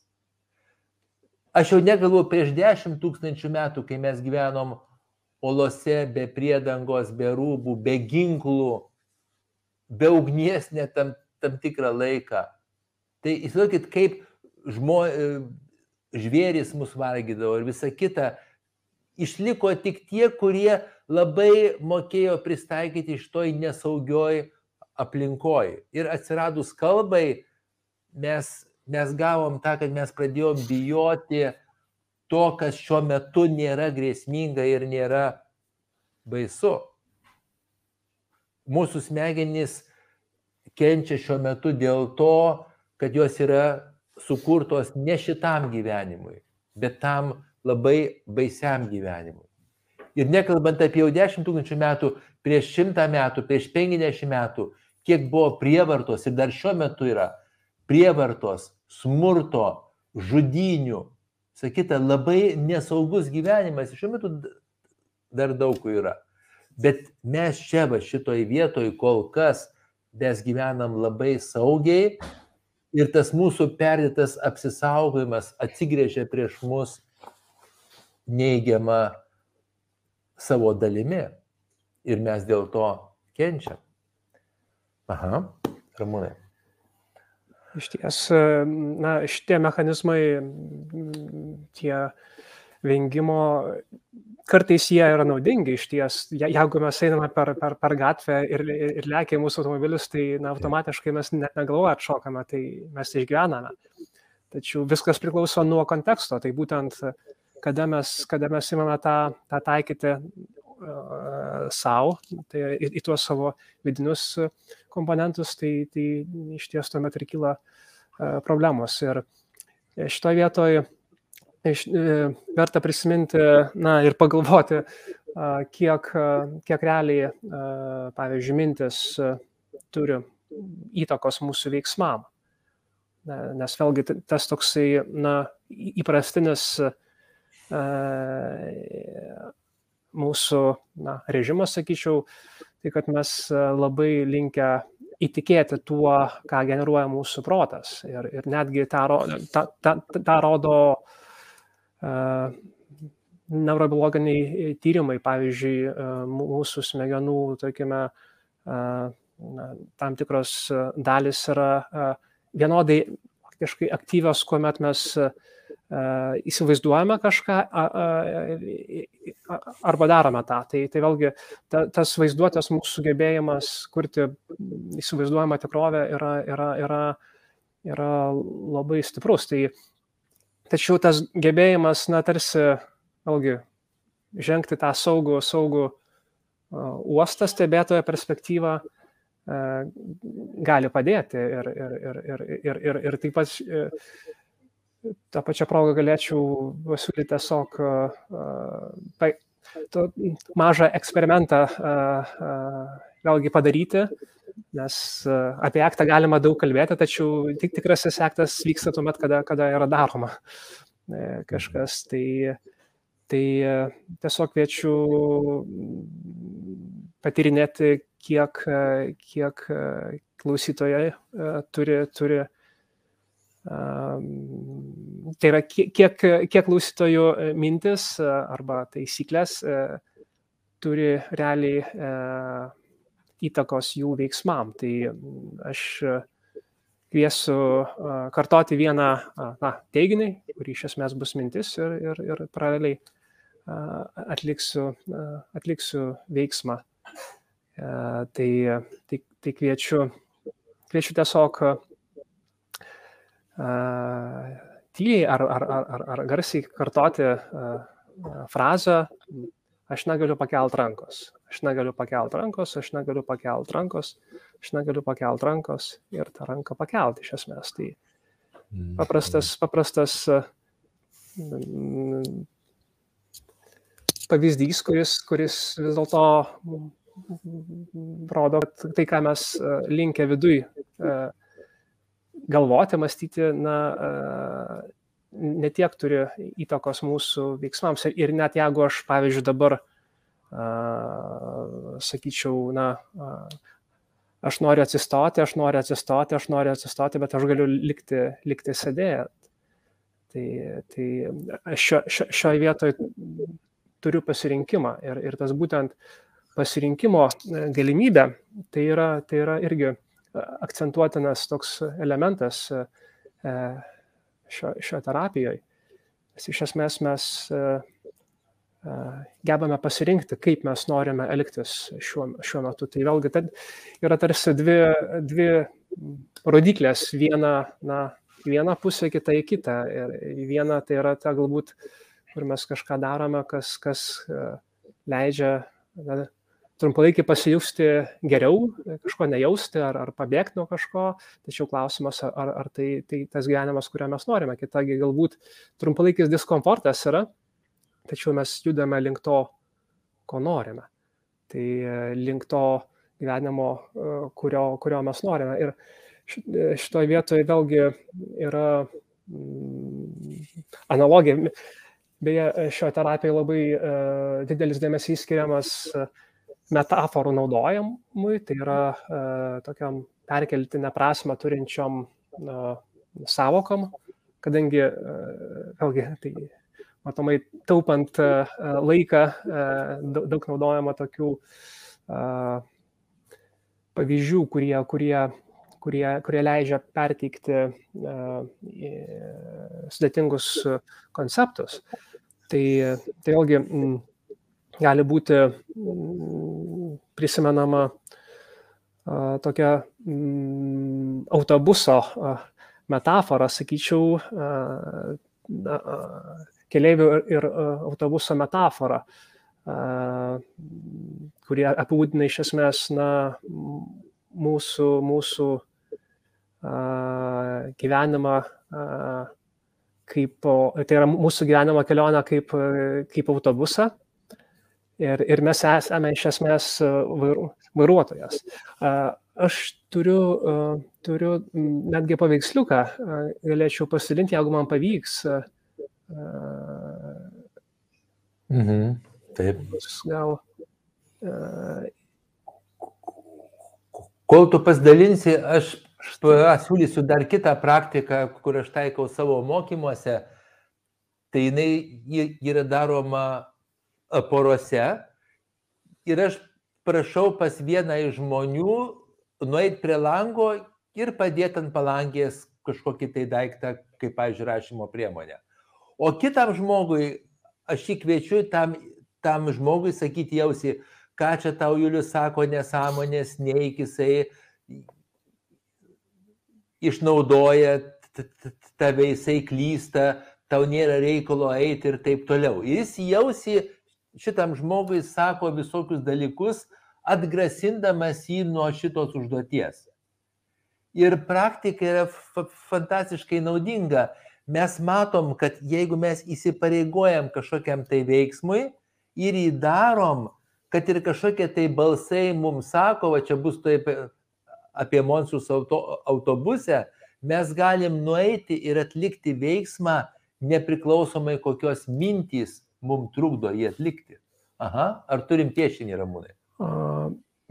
Aš jau negalvoju prieš dešimt tūkstančių metų, kai mes gyvenom olose be priedangos, be rūbų, be ginklų, be ugnies net tam tam tikrą laiką. Tai įsivaizduokit, kaip žmo, e, žvėris mus valgydavo ir visa kita. Išliko tik tie, kurie labai mokėjo pristaikyti iš toj nesaugioj aplinkoj. Ir atsiradus kalbai, mes, mes gavom tą, kad mes pradėjom bijoti to, kas šiuo metu nėra grėsminga ir nėra baisu. Mūsų smegenys kenčia šiuo metu dėl to, kad jos yra sukurtos ne šitam gyvenimui, bet tam labai baisiam gyvenimui. Ir nekalbant apie jau 10 tūkstančių metų, prieš 100 metų, prieš 50 metų, kiek buvo prievartos ir dar šiuo metu yra prievartos, smurto, žudinių, sakyta, labai nesaugus gyvenimas, šiuo metu dar daug yra. Bet mes čia va šitoj vietoj kol kas mes gyvenam labai saugiai ir tas mūsų perdėtas apsisaugojimas atsigrėžia prieš mus neigiamą savo dalimi ir mes dėl to kenčiam. Aha, ramūnai. Iš ties, na, šitie mechanizmai, tie vengimo kartais jie yra naudingi iš ties. Jeigu mes einame per, per, per gatvę ir, ir lekia mūsų automobilis, tai na, automatiškai mes net negalvoja atšokame, tai mes išgyvename. Tačiau viskas priklauso nuo konteksto. Tai būtent, kada mes, kada mes imame tą, tą taikyti uh, savo, tai į, į tuos savo vidinius komponentus, tai, tai iš ties tuomet ir kyla uh, problemos. Ir šitoje vietoje e, verta prisiminti na, ir pagalvoti, kiek, kiek realiai, pavyzdžiui, mintis turi įtakos mūsų veiksmam. Nes vėlgi tas toksai na, įprastinis mūsų na, režimas, sakyčiau, tai kad mes labai linkę įtikėti tuo, ką generuoja mūsų protas. Ir, ir netgi tą, tą, tą, tą rodo uh, neurobiologiniai tyrimai, pavyzdžiui, uh, mūsų smegenų, tarkime, uh, tam tikros dalis yra uh, vienodai faktiškai aktyvios, kuomet mes uh, įsivaizduojame kažką arba darome tą. Tai, tai vėlgi ta, tas vaizduotės mūsų sugebėjimas kurti įsivaizduojamą tikrovę yra, yra, yra, yra labai stiprus. Tai, tačiau tas gebėjimas, na, tarsi, vėlgi, žengti tą saugų, saugų uostą stebėtojo perspektyvą gali padėti ir, ir, ir, ir, ir, ir, ir taip pat tą pačią progą galėčiau pasiūlyti tiesiog mažą eksperimentą vėlgi padaryti, nes apie aktą galima daug kalbėti, tačiau tik tikrasis aktas vyksta tuomet, kada, kada yra daroma e, kažkas. Tai, tai tiesiog kviečiu patyrinėti, kiek, kiek klausytojai turi, turi Tai yra, kiek, kiek klausytojų e, mintis e, arba taisyklės e, turi realiai įtakos jų veiksmam. Tai aš kviesiu kartoti vieną na, teiginį, kurį iš esmės bus mintis ir, ir, ir paraleliai atliksiu, atliksiu veiksmą. Tai, tai, tai kviečiu, kviečiu tiesiog tyliai ar, ar, ar, ar garsiai kartoti frazę, aš negaliu pakelt rankos, aš negaliu pakelt rankos, aš negaliu pakelt rankos, aš negaliu pakelt rankos ir tą ranką pakelt iš esmės. Tai mm, paprastas, paprastas pavyzdys, kuris, kuris vis dėlto rodo, kad tai, ką mes linkę viduj galvoti, mąstyti, na, netiek turi įtakos mūsų veiksmams. Ir net jeigu aš, pavyzdžiui, dabar sakyčiau, na, aš noriu atsistoti, aš noriu atsistoti, aš noriu atsistoti, bet aš galiu likti, likti sėdėję. Tai, tai šio, šio, šioje vietoje turiu pasirinkimą ir, ir tas būtent pasirinkimo galimybė, tai yra, tai yra irgi akcentuotinas toks elementas e, šio, šio terapijoje. Iš esmės mes e, gebame pasirinkti, kaip mes norime elgtis šiuo, šiuo metu. Tai vėlgi tai yra tarsi dvi, dvi rodiklės, viena, na, viena pusė, kita į kitą. Ir viena tai yra ta galbūt, kur mes kažką darome, kas, kas leidžia na, trumpalaikį pasijusti geriau, kažko nejausti ar, ar pabėgti nuo kažko, tačiau klausimas, ar, ar tai, tai tas gyvenimas, kurio mes norime. Kitagi galbūt trumpalaikis diskomfortas yra, tačiau mes judame link to, ko norime. Tai e, link to gyvenimo, e, kurio, kurio mes norime. Ir e, šitoje vietoje vėlgi yra mm, analogija. Beje, šio terapijai labai uh, didelis dėmesys skiriamas uh, metaforų naudojimui, tai yra e, tokiam perkeltinę prasme turinčiom e, savokom, kadangi, vėlgi, tai matomai taupant e, laiką, e, daug naudojama tokių e, pavyzdžių, kurie, kurie, kurie, kurie leidžia perteikti e, sudėtingus konceptus. Tai, tai vėlgi, gali būti prisimenama tokia autobuso metafora, sakyčiau, keliaivių ir autobuso metafora, kurie apibūdina iš esmės na, mūsų, mūsų gyvenimą kaip, tai yra mūsų gyvenimo kelionė kaip, kaip autobusą ir, ir mes esame iš esmės e, vairuotojas. Aš turiu, e, turiu netgi paveiksliuką, galėčiau pasidalinti, jeigu man pavyks. Mhm. Taip. Gal. Kol tu pasidalinsi, aš siūlysiu dar kitą praktiką, kur aš taikau savo mokymuose. Tai jinai yra daroma porose. Ir aš prašau pas vieną iš žmonių nueiti prie lango ir padėti ant palangės kažkokį tai daiktą, kaip, pavyzdžiui, rašymo priemonę. O kitam žmogui, aš jį kviečiu tam, tam žmogui sakyti jausi, ką čia tau Julius sako nesąmonės, neik jisai išnaudoja tave, jisai klysta, tau nėra reikalo eiti ir taip toliau. Jis jausi šitam žmogui sako visokius dalykus, atgrasindamas jį nuo šitos užduoties. Ir praktika yra fantastiškai naudinga. Mes matom, kad jeigu mes įsipareigojam kažkokiam tai veiksmui ir jį darom, kad ir kažkokie tai balsai mums sako, va čia bus taip apie monstrus auto, autobuse, mes galim nueiti ir atlikti veiksmą nepriklausomai kokios mintys mums trukdo jį atlikti. Aha, ar turim piešinį ramūnai?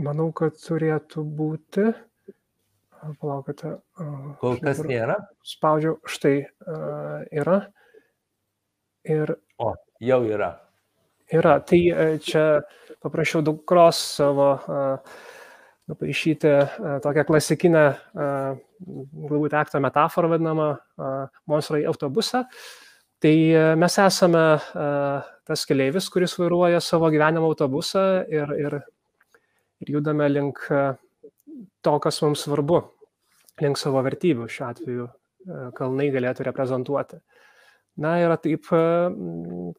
Manau, kad turėtų būti. Palaukite. Kol kas nėra. Spaudžiau, štai yra. Ir. O, jau yra. Yra. Tai čia paprašiau dukros savo nupaišyti tokią klasikinę, galbūt akto metaforą vadinamą, monstrai autobusą. Tai mes esame tas keleivis, kuris vairuoja savo gyvenimo autobusą ir, ir, ir judame link to, kas mums svarbu, link savo vertybių šiuo atveju kalnai galėtų reprezentuoti. Na yra taip,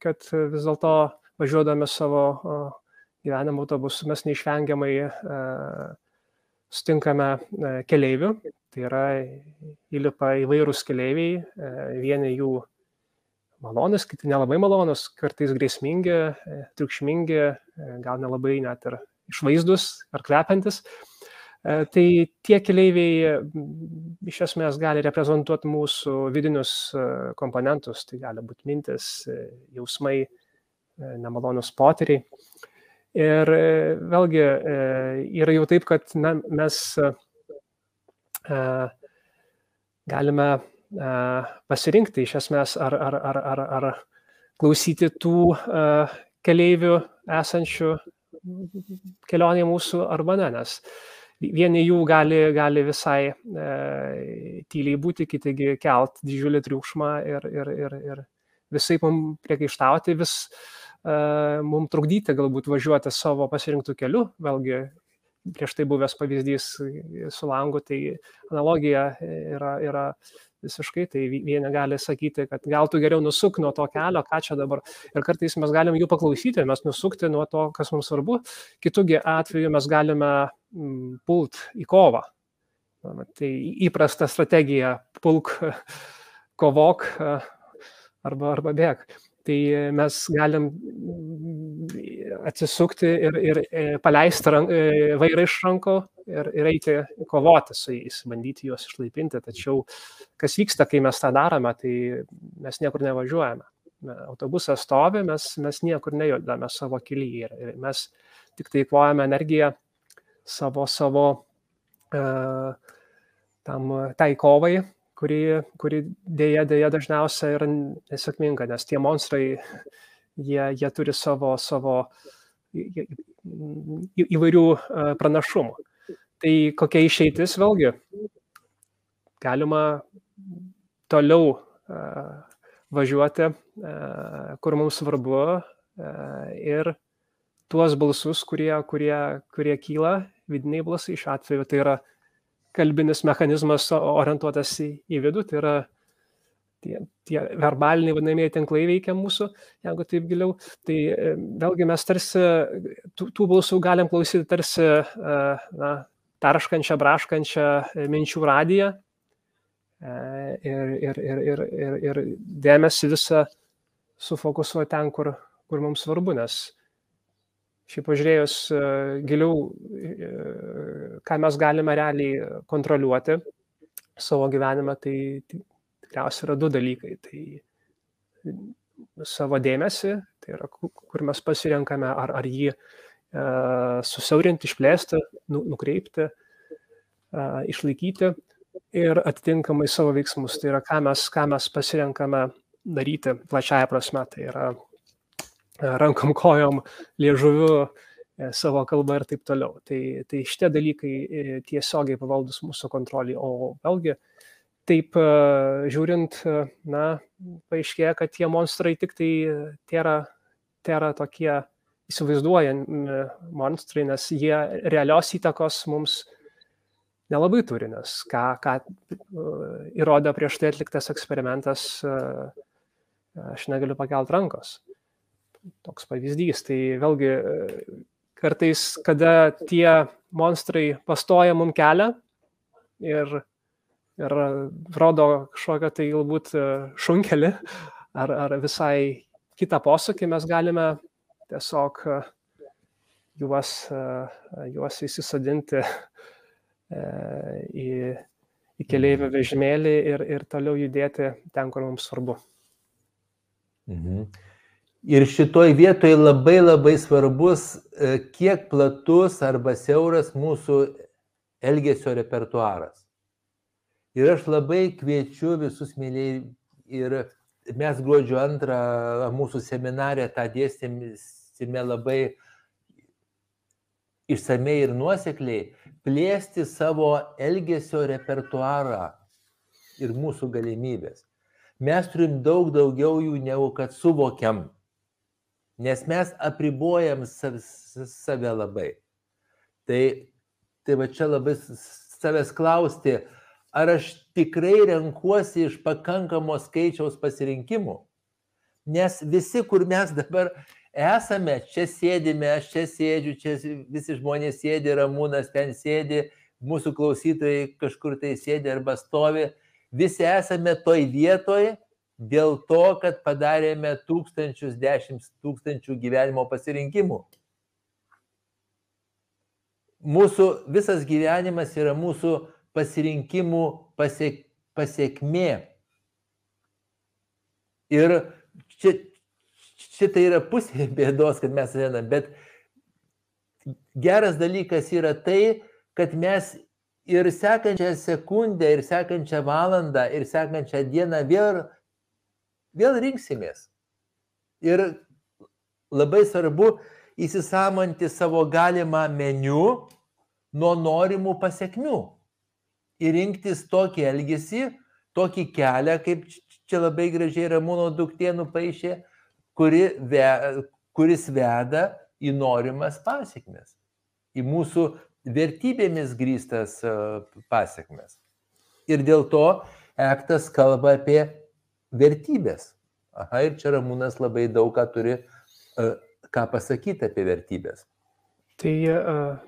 kad vis dėlto važiuodami savo gyvenimo autobusu mes neišvengiamai sutinkame keleivių, tai yra įlipa įvairūs keleiviai, vieni jų malonus, kiti nelabai malonus, kartais grėsmingi, triukšmingi, gal nelabai net ir išvaizdus ar kvepiantis. Tai tie keleiviai iš esmės gali reprezentuoti mūsų vidinius komponentus, tai gali būti mintis, jausmai, nemalonus potyriai. Ir vėlgi yra jau taip, kad na, mes galime pasirinkti iš esmės ar, ar, ar, ar, ar klausyti tų keleivių esančių kelionėje mūsų arba ne, nes vieni jų gali, gali visai e, tyliai būti, kitigi kelt didžiulį triukšmą ir, ir, ir, ir visai mums priekaištauti, vis e, mums trukdyti galbūt važiuoti savo pasirinktų keliu, vėlgi prieš tai buvęs pavyzdys su langu, tai analogija yra, yra visiškai, tai vieni gali sakyti, kad gal tu geriau nusuk nuo to kelio, ką čia dabar. Ir kartais mes galim jų paklausyti, mes nusukti nuo to, kas mums svarbu. Kitųgi atveju mes galime mm, pult į kovą. Tai įprasta strategija - pulk, kovok arba, arba bėg tai mes galim atsisukti ir, ir e, paleisti rank, e, vairą iš rankų ir, ir eiti kovoti su jais, bandyti juos išlaipinti. Tačiau kas vyksta, kai mes tą darome, tai mes niekur nevažiuojame. Autobusas stovi, mes, mes niekur nejudame savo kelyje ir mes tik tai kvojame energiją savo, savo uh, tam, tai kovai, kuri, kuri dėja, dėja dažniausiai yra nesėkminga, nes tie monstrai, jie, jie turi savo, savo įvairių pranašumų. Tai kokia išeitis vėlgi? Galima toliau važiuoti, kur mums svarbu ir tuos balsus, kurie, kurie, kurie kyla, vidiniai balsai šiuo atveju, tai yra kalbinis mechanizmas orientuotas į, į vidų, tai yra tie, tie verbaliniai vadinamieji tinklai veikia mūsų, jeigu taip giliau. Tai e, vėlgi mes tarsi tų, tų balsų galim klausyti tarsi e, na, tarškančią, braškančią e, minčių radiją ir, ir, ir, ir, ir, ir dėmesį visą sufokusuoti ten, kur, kur mums svarbu, nes šiaip pažiūrėjus e, giliau, e, ką mes galime realiai kontroliuoti savo gyvenime, tai tikriausiai yra du dalykai. Tai savo dėmesį, Tai yra, kur mes pasirenkame, ar, ar jį susiaurinti, išplėsti, nu, nukreipti, išlaikyti ir atitinkamai savo veiksmus. Tai yra, ką mes, ką mes pasirenkame daryti plačiaja prasme. Tai yra rankom, kojom, liežuviu, e, savo kalbą ir taip toliau. Tai, tai šitie dalykai e, tiesiogiai pavaldus mūsų kontroliai. O vėlgi, taip e, žiūrint, na, paaiškėja, kad tie monstrai tik tai tėra, tėra tokie įsivaizduojami monstrai, nes jie realios įtakos mums nelabai turi, nes ką, ką įrodė prieš tai atliktas eksperimentas, aš negaliu pakelt rankos toks pavyzdys. Tai vėlgi kartais, kada tie monstrai pastoja mum kelią ir, ir rodo kažkokią tai galbūt šunkelį ar, ar visai kitą posūkį, mes galime tiesiog juos, juos įsisadinti į, į keliaivių vežimėlį ir, ir toliau judėti ten, kur mums svarbu. Mhm. Ir šitoj vietoje labai labai svarbus, e, kiek platus arba siauras mūsų elgesio repertuaras. Ir aš labai kviečiu visus mėlyjei ir mes gruodžio antrą mūsų seminarę tą dėstėme labai išsamei ir nuosekliai, plėsti savo elgesio repertuarą ir mūsų galimybės. Mes turim daug daugiau jų, negu kad suvokiam nes mes apribojam save labai. Tai, tai va čia labai savęs klausti, ar aš tikrai renkuosi iš pakankamo skaičiaus pasirinkimų. Nes visi, kur mes dabar esame, čia sėdime, aš čia sėdžiu, čia visi žmonės sėdi, ramūnas ten sėdi, mūsų klausytojai kažkur tai sėdi arba stovi, visi esame toj vietoje, dėl to, kad padarėme tūkstančius, dešimt tūkstančių gyvenimo pasirinkimų. Mūsų visas gyvenimas yra mūsų pasirinkimų pasiek, pasiekmė. Ir čia, šitą yra pusė bėdos, kad mes einame, bet geras dalykas yra tai, kad mes ir sekančią sekundę, ir sekančią valandą, ir sekančią dieną vėl vėl rinksimės. Ir labai svarbu įsisamonti savo galimą meniu nuo norimų pasiekmių. Ir rinktis tokį elgesį, tokį kelią, kaip čia labai gražiai Ramūno duktėnų paaišė, kuri ve, kuris veda į norimas pasiekmes, į mūsų vertybėmis grįstas pasiekmes. Ir dėl to aktas kalba apie vertybės. Aha, ir čia Ramūnas labai daug ką turi, uh, ką pasakyti apie vertybės. Tai uh,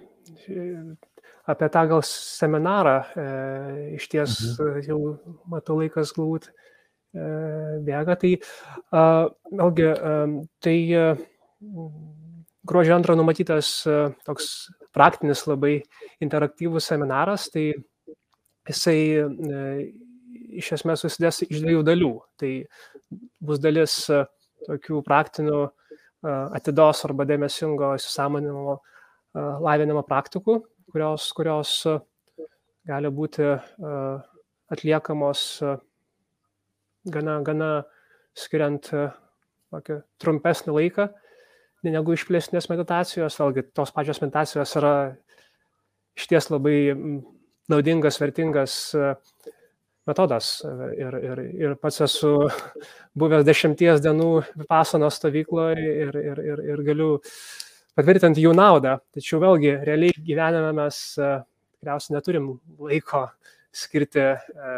apie tą gal seminarą uh, iš ties mhm. jau matau laikas galbūt bėga. Tai vėlgi, tai gruodžio antrą numatytas toks praktinis labai interaktyvus seminaras, tai jisai iš esmės susidės iš dviejų dalių. Tai bus dalis e, tokių praktinių e, atidos arba dėmesingo įsisamoninimo e, lavinimo praktikų, kurios, kurios gali būti atliekamos gana, gana skiriant tokį trumpesnį laiką negu išplėsnės meditacijos. Vėlgi, tos pačios meditacijos yra išties labai naudingas, vertingas metodas. Ir, ir, ir pats esu buvęs dešimties dienų pasanos stovykloje ir, ir, ir, ir galiu patvirtinti jų naudą. Tačiau vėlgi, realiai gyvenime mes e, tikriausiai neturim laiko skirti e,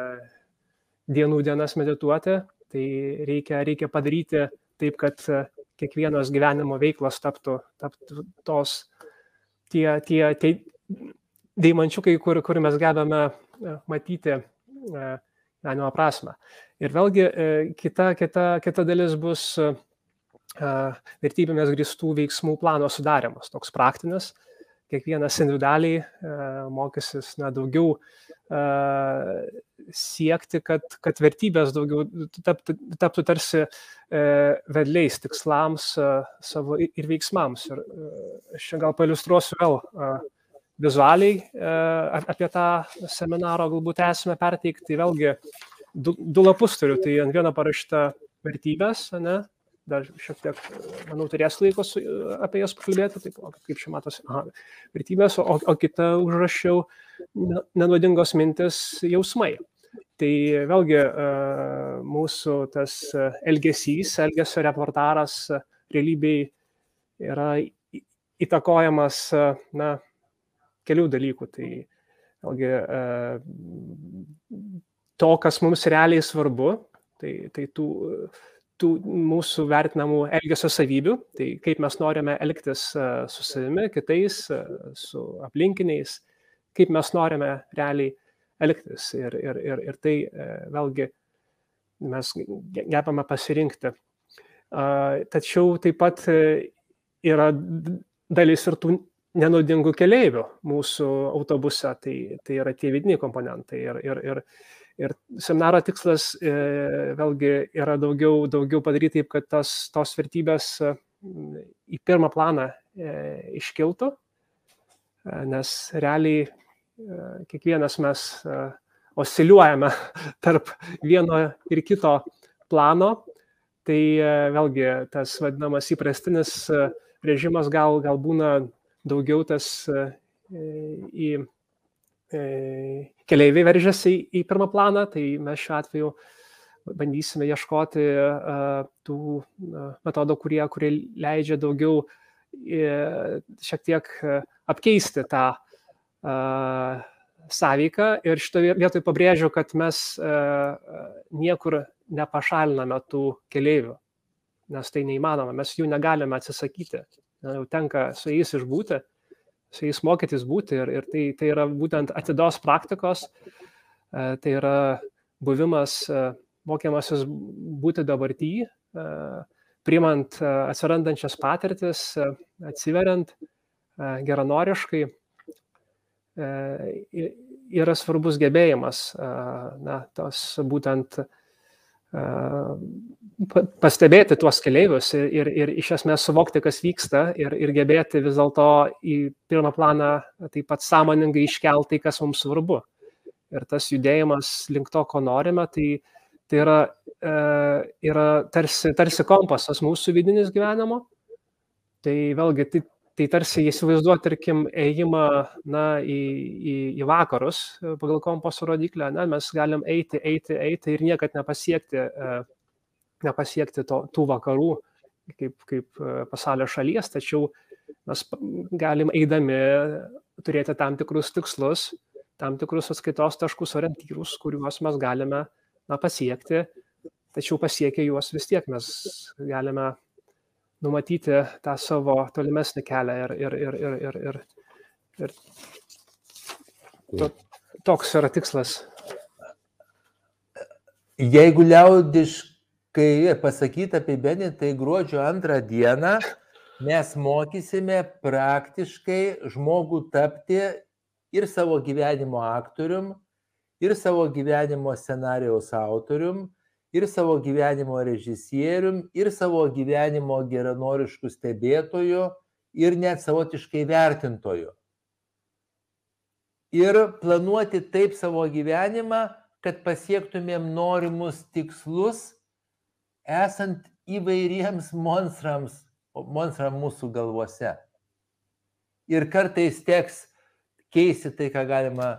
dienų dienas medituoti. Tai reikia, reikia padaryti taip, kad e, kiekvienos gyvenimo veiklos taptų, taptų tos tie, tie, tie deimančiukai, kur, kur mes gebame matyti gyvenimo prasme. Ir vėlgi e, kita, kita, kita dalis bus e, vertybėmis gristų veiksmų plano sudarimas, toks praktinis. Kiekvienas individualiai mokysis na, daugiau siekti, kad, kad vertybės daugiau taptų, taptų tarsi e, vedliais tikslams e, savo ir veiksmams. Ir e, aš čia gal pailustruosiu vėl e, vizualiai e, apie tą seminaro galbūt esame perteikti. Tai vėlgi du, du lapus turiu, tai ant vieno parašyta vertybės, ne, dar šiek tiek, manau, turės laiko su, apie jas pakalbėti, taip, kaip čia matosi, aha, vertybės, o, o kitą užrašiau nenuodingos mintis jausmai. Tai vėlgi mūsų tas elgesys, elgesio reportaras realybėj yra įtakojamas na, kelių dalykų. Tai vėlgi to, kas mums realiai svarbu, tai, tai tų tų mūsų vertinamų elgesio savybių, tai kaip mes norime elgtis e, su savimi, kitais, e, su aplinkiniais, kaip mes norime realiai elgtis. Ir, ir, ir, ir tai e, vėlgi mes gebame pasirinkti. Tačiau taip pat yra dalis ir tų nenaudingų keleivių mūsų autobuse, tai, tai yra tie vidiniai komponentai. Ir, ir, ir Ir seminaro tikslas e, vėlgi yra daugiau, daugiau padaryti taip, kad tas, tos vertybės e, į pirmą planą e, iškiltų, nes realiai kiekvienas mes osciliuojame tarp vieno ir kito plano, tai vėlgi tas vadinamas įprastinis režimas gal, gal būna daugiau tas į E, keleiviai veržiasi į pirmą planą, tai mes šiuo atveju bandysime ieškoti e, tų metodų, kurie, kurie leidžia daugiau e, šiek tiek apkeisti tą sąveiką. Ir šitoje vietoje pabrėžiu, kad mes niekur nepašaliname tų keleivių, nes tai neįmanoma, mes jų negalime atsisakyti. Jau tenka su jais išbūti su jais mokytis būti ir, ir tai, tai yra būtent atidos praktikos, e, tai yra buvimas, e, mokymasis būti dabartyje, priimant e, atsirandančias patirtis, atsiveriant geranoriškai, yra svarbus gebėjimas, na, tos būtent pastebėti tuos keleivius ir, ir, ir iš esmės suvokti, kas vyksta ir, ir gebėti vis dėlto į pirmą planą taip pat sąmoningai iškelti tai, kas mums svarbu. Ir tas judėjimas link to, ko norime, tai, tai yra, yra tarsi, tarsi kompasas mūsų vidinis gyvenimo. Tai vėlgi, tai, tai tarsi įsivaizduoti, tarkim, ėjimą na, į, į, į vakarus pagal kompaso rodiklę, na, mes galim eiti, eiti, eiti ir niekad nepasiekti, e, nepasiekti to, tų vakarų kaip, kaip e, pasaulio šalies, tačiau mes galim eidami turėti tam tikrus tikslus, tam tikrus atskaitos taškus orientyrus, kuriuos mes galime na, pasiekti, tačiau pasiekę juos vis tiek mes galime numatyti tą savo tolimesnį kelią ir, ir, ir, ir, ir, ir, ir to, toks yra tikslas. Jeigu liaudiškai pasakyti apie Benį, tai gruodžio antrą dieną mes mokysime praktiškai žmogų tapti ir savo gyvenimo aktorium, ir savo gyvenimo scenarijaus autorium, ir savo gyvenimo režisierium, ir savo gyvenimo geranoriškų stebėtojų, ir net savotiškai vertintojų. Ir planuoti taip savo gyvenimą, kad pasiektumėm norimus tikslus, esant įvairiems monstrams, monstram mūsų galvose. Ir kartais teks keisti tai, ką galima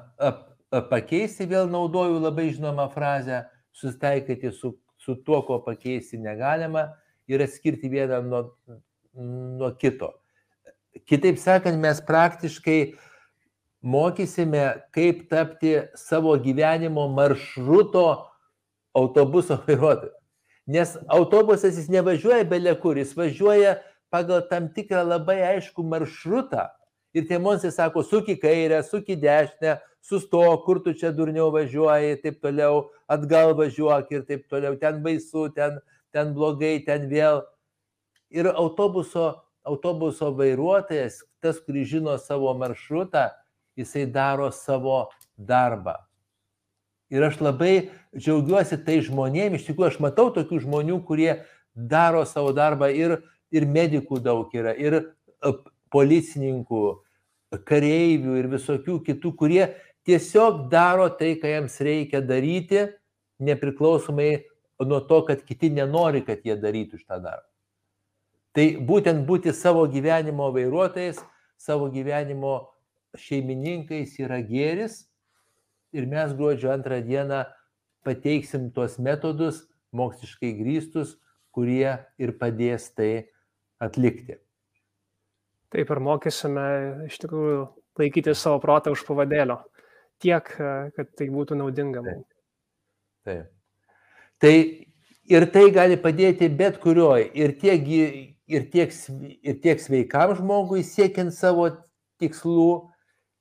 pakeisti, vėl naudoju labai žinomą frazę, susitaikyti su, su tuo, ko pakeisti negalima ir atskirti vieną nuo, nuo kito. Kitaip sakant, mes praktiškai mokysime, kaip tapti savo gyvenimo maršruto autobuso vairuotoju. Nes autobusas jis nevažiuoja belia kur, jis važiuoja pagal tam tikrą labai aišku maršrutą. Ir tie monstrai sako, suk į kairę, suk į dešinę, sustok, kur tu čia durniau važiuoji taip toliau, atgal važiuok ir taip toliau, ten baisu, ten, ten blogai, ten vėl. Ir autobuso, autobuso vairuotojas, tas, kuris žino savo maršrutą, jisai daro savo darbą. Ir aš labai džiaugiuosi tai žmonėmis, iš tikrųjų aš matau tokių žmonių, kurie daro savo darbą ir, ir medikų daug yra, ir policininkų, kareivių ir visokių kitų, kurie tiesiog daro tai, ką jiems reikia daryti, nepriklausomai nuo to, kad kiti nenori, kad jie darytų šitą darbą. Tai būtent būti savo gyvenimo vairuotojais, savo gyvenimo šeimininkais yra gėris ir mes gruodžio antrą dieną pateiksim tuos metodus moksliškai grįstus, kurie ir padės tai atlikti. Taip ir mokysime iš tikrųjų laikyti savo protą už pavadėlio. Tiek, kad tai būtų naudinga mums. Taip. Tai ir tai gali padėti bet kurioj. Ir tiek, ir tiek, ir tiek sveikam žmogui siekiant savo tikslų,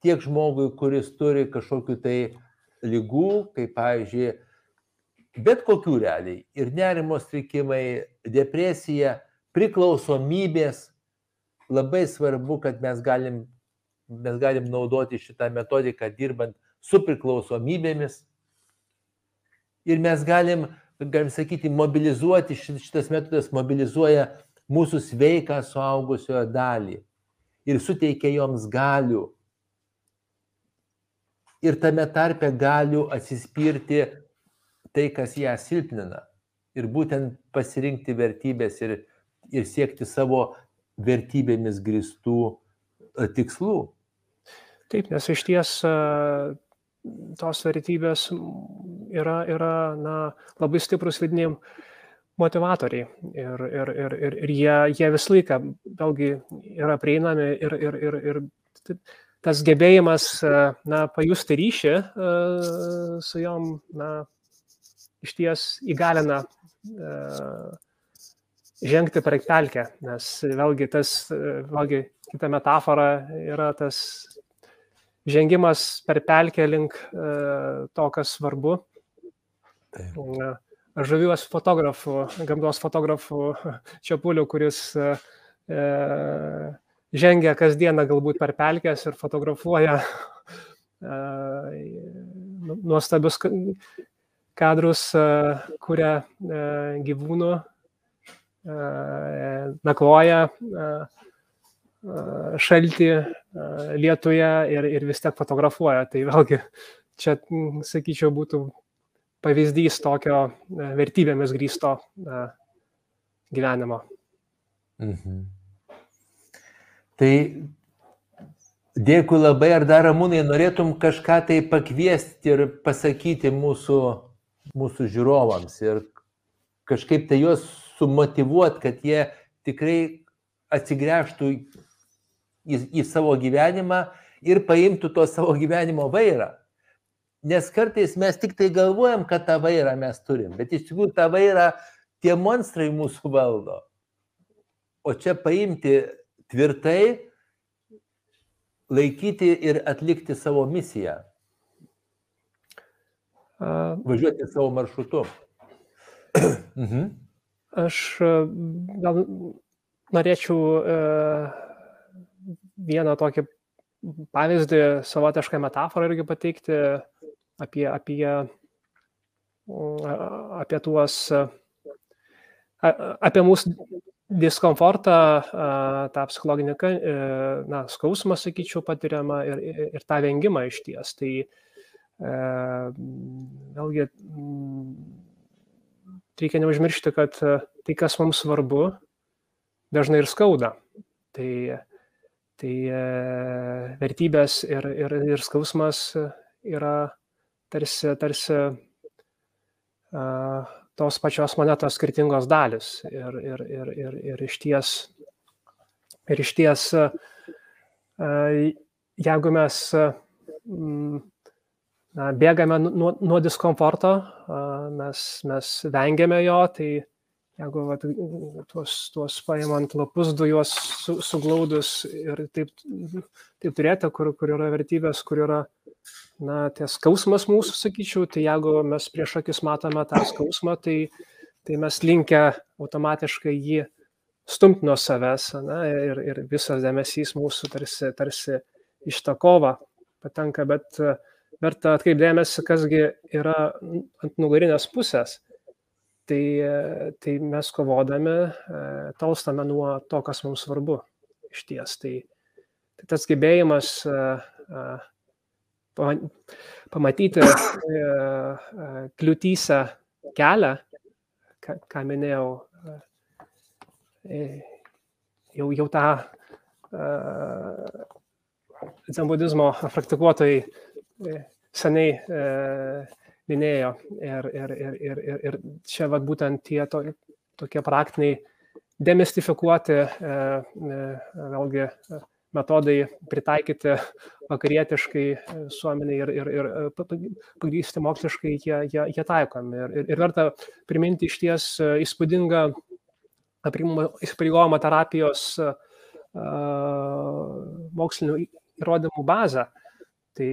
tiek žmogui, kuris turi kažkokiu tai lygų, kaip pavyzdžiui, bet kokių realiai. Ir nerimo strikimai, depresija, priklausomybės. Labai svarbu, kad mes galim, mes galim naudoti šitą metodiką dirbant su priklausomybėmis. Ir mes galim, galim sakyti, mobilizuoti, šitas metodas mobilizuoja mūsų sveiką suaugusiojo dalį ir suteikia joms galių ir tame tarpe galiu atsispirti tai, kas ją silpnina. Ir būtent pasirinkti vertybės ir, ir siekti savo vertybėmis gristų e, tikslų. Taip, nes iš ties e, tos vertybės yra, yra na, labai stiprus vidiniai motivatoriai. Ir, ir, ir, ir, ir jie, jie visą laiką vėlgi yra prieinami ir, ir, ir, ir tas gebėjimas e, na, pajusti ryšį e, su jom na, iš ties įgalina e, žengti per pelkę, nes vėlgi tas, vėlgi kita metafora yra tas žengimas per pelkę link to, kas svarbu. Aš žaviuosi fotografu, gamtos fotografu Čiapuliu, kuris e, žengia kasdieną galbūt per pelkės ir fotografuoja nu, nuostabius kadrus, kuria gyvūnų, nakvoja šaltį lietuje ir, ir vis tiek fotografuoja. Tai vėlgi čia, sakyčiau, būtų pavyzdys tokio vertybėmis grįsto gyvenimo. Mhm. Tai dėkui labai, ar dar ramūnai norėtum kažką tai pakviesti ir pasakyti mūsų, mūsų žiūrovams ir kažkaip tai juos sumotivuoti, kad jie tikrai atsigręžtų į, į savo gyvenimą ir paimtų to savo gyvenimo vairą. Nes kartais mes tik tai galvojam, kad tą vairą mes turim, bet iš tikrųjų tą vairą tie monstrai mūsų valdo. O čia paimti tvirtai laikyti ir atlikti savo misiją. Važiuoti savo maršrutu. mhm. Aš gal norėčiau vieną tokį pavyzdį, savotišką metaforą irgi pateikti apie, apie, apie tuos, apie mūsų diskomfortą, tą psichologinį e, na, skausmą, sakyčiau, patiriamą ir, ir tą vengimą iš ties. Tai e, vėlgi reikia neužmiršti, kad tai, kas mums svarbu, dažnai ir skauda. Tai, tai e, vertybės ir, ir, ir skausmas yra tarsi, tarsi tos pačios monetos skirtingos dalis. Ir, ir, ir, ir, ir iš ties, ir iš ties jeigu mes na, bėgame nuo, nuo diskomforto, mes, mes vengiame jo, tai jeigu va, tuos, tuos paimant lapus, du juos su, suglaudus ir taip, taip turėti, kur, kur yra vertybės, kur yra na, ties skausmas mūsų, sakyčiau, tai jeigu mes prieš akis matome tą skausmą, tai, tai mes linkę automatiškai jį stumti nuo savęs na, ir, ir visas dėmesys mūsų tarsi, tarsi iš tą kovą patenka, bet verta atkreipdėmėsi, kasgi yra ant nugarinės pusės. Tai, tai mes kovodami tolstame nuo to, kas mums svarbu iš ties. Tai, tai tas gebėjimas pamatyti kliūtyse kelią, ką minėjau, jau, jau tą dzenbudizmo praktikuotojai e, seniai e, minėjo. Ir, ir, ir, ir, ir, ir čia vat, būtent tie to, tokie praktiniai demistifikuoti e, vėlgi metodai pritaikyti vakarietiškai visuomeniai ir, ir, ir pagrysti moksliškai jie, jie, jie taikomi. Ir, ir, ir verta priminti iš ties įspūdingą įsipareigojimo terapijos uh, mokslinių įrodymų bazę. Tai,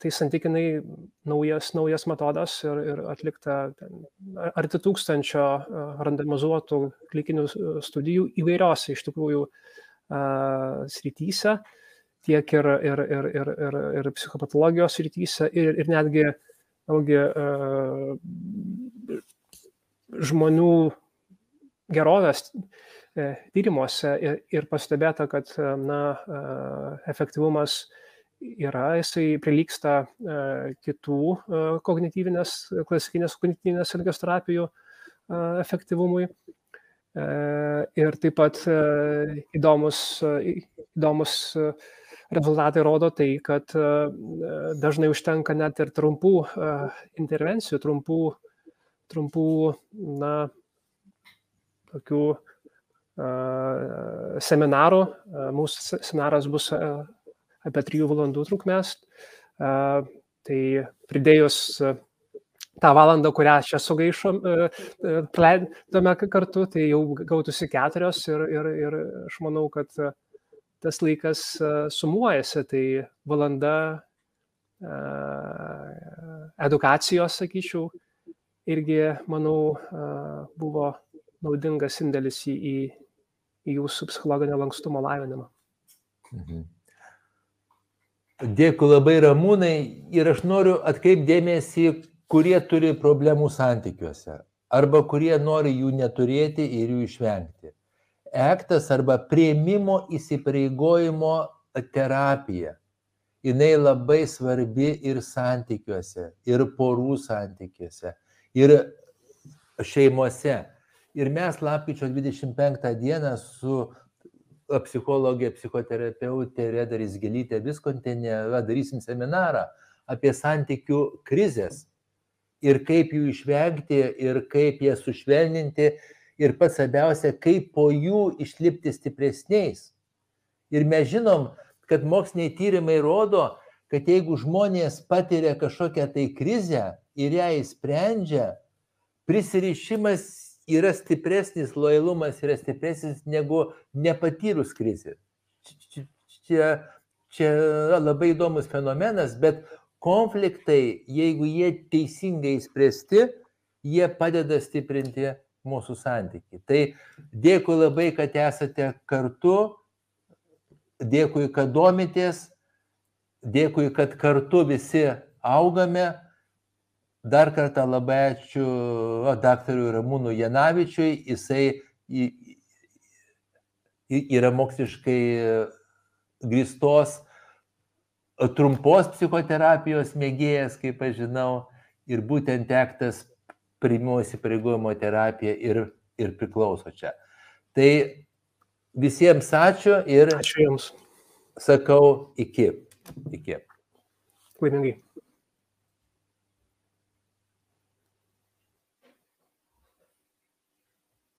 tai santykinai naujas, naujas metodas ir, ir atlikta arti tūkstančio randomizuotų klikinių studijų įvairiose iš tikrųjų uh, srityse, tiek ir, ir, ir, ir, ir, ir psichopatologijos srityse, ir, ir netgi vėlgi, uh, žmonių gerovės E, tyrimuose ir, ir pastebėta, kad e, na, e, efektyvumas yra, jisai prilyksta kitų kognityvinės, klasikinės kognityvinės elgesio terapijų efektyvumui. Ir taip pat įdomus, įdomus rezultatai rodo tai, kad dažnai užtenka net ir trumpų intervencijų, trumpų, trumpų na, tokių seminarų. Mūsų seminaras bus apie 3 valandų trukmės. Tai pridėjus tą valandą, kurią čia sugaišom, leidome kartu, tai jau gautųsi keturios ir, ir, ir aš manau, kad tas laikas sumuojasi, tai valanda edukacijos, sakyčiau, irgi, manau, buvo naudingas indėlis į, į, į jūsų psichologinio lankstumo lavinimą. Mhm. Dėkui labai ramūnai ir aš noriu atkreipdėmėsi, kurie turi problemų santykiuose arba kurie nori jų neturėti ir jų išvengti. Ektas arba prieimimo įsipareigojimo terapija. Jis labai svarbi ir santykiuose, ir porų santykiuose, ir šeimose. Ir mes lapkričio 25 dieną su psichologė, psichoterapeutė Redaris Gelytė Viskontenė darysim seminarą apie santykių krizės ir kaip jų išvengti ir kaip jas sušvelninti ir pats svarbiausia, kaip po jų išlipti stipresniais. Ir mes žinom, kad moksliniai tyrimai rodo, kad jeigu žmonės patiria kažkokią tai krizę ir ją įsprendžia, prisirišimas yra stipresnis, lojalumas yra stipresnis negu nepatyrus krizės. Čia, čia labai įdomus fenomenas, bet konfliktai, jeigu jie teisingai spręsti, jie padeda stiprinti mūsų santykiai. Tai dėkui labai, kad esate kartu, dėkui, kad domitės, dėkui, kad kartu visi augame Dar kartą labai ačiū daktarui Ramūnui Janavičiui, jisai yra moksliškai grįstos trumpos psichoterapijos mėgėjas, kaip aš žinau, ir būtent tektas priimimo įsipareigojimo terapija ir, ir priklauso čia. Tai visiems ačiū ir ačiū Jums. Sakau iki. Iki. Laimingai.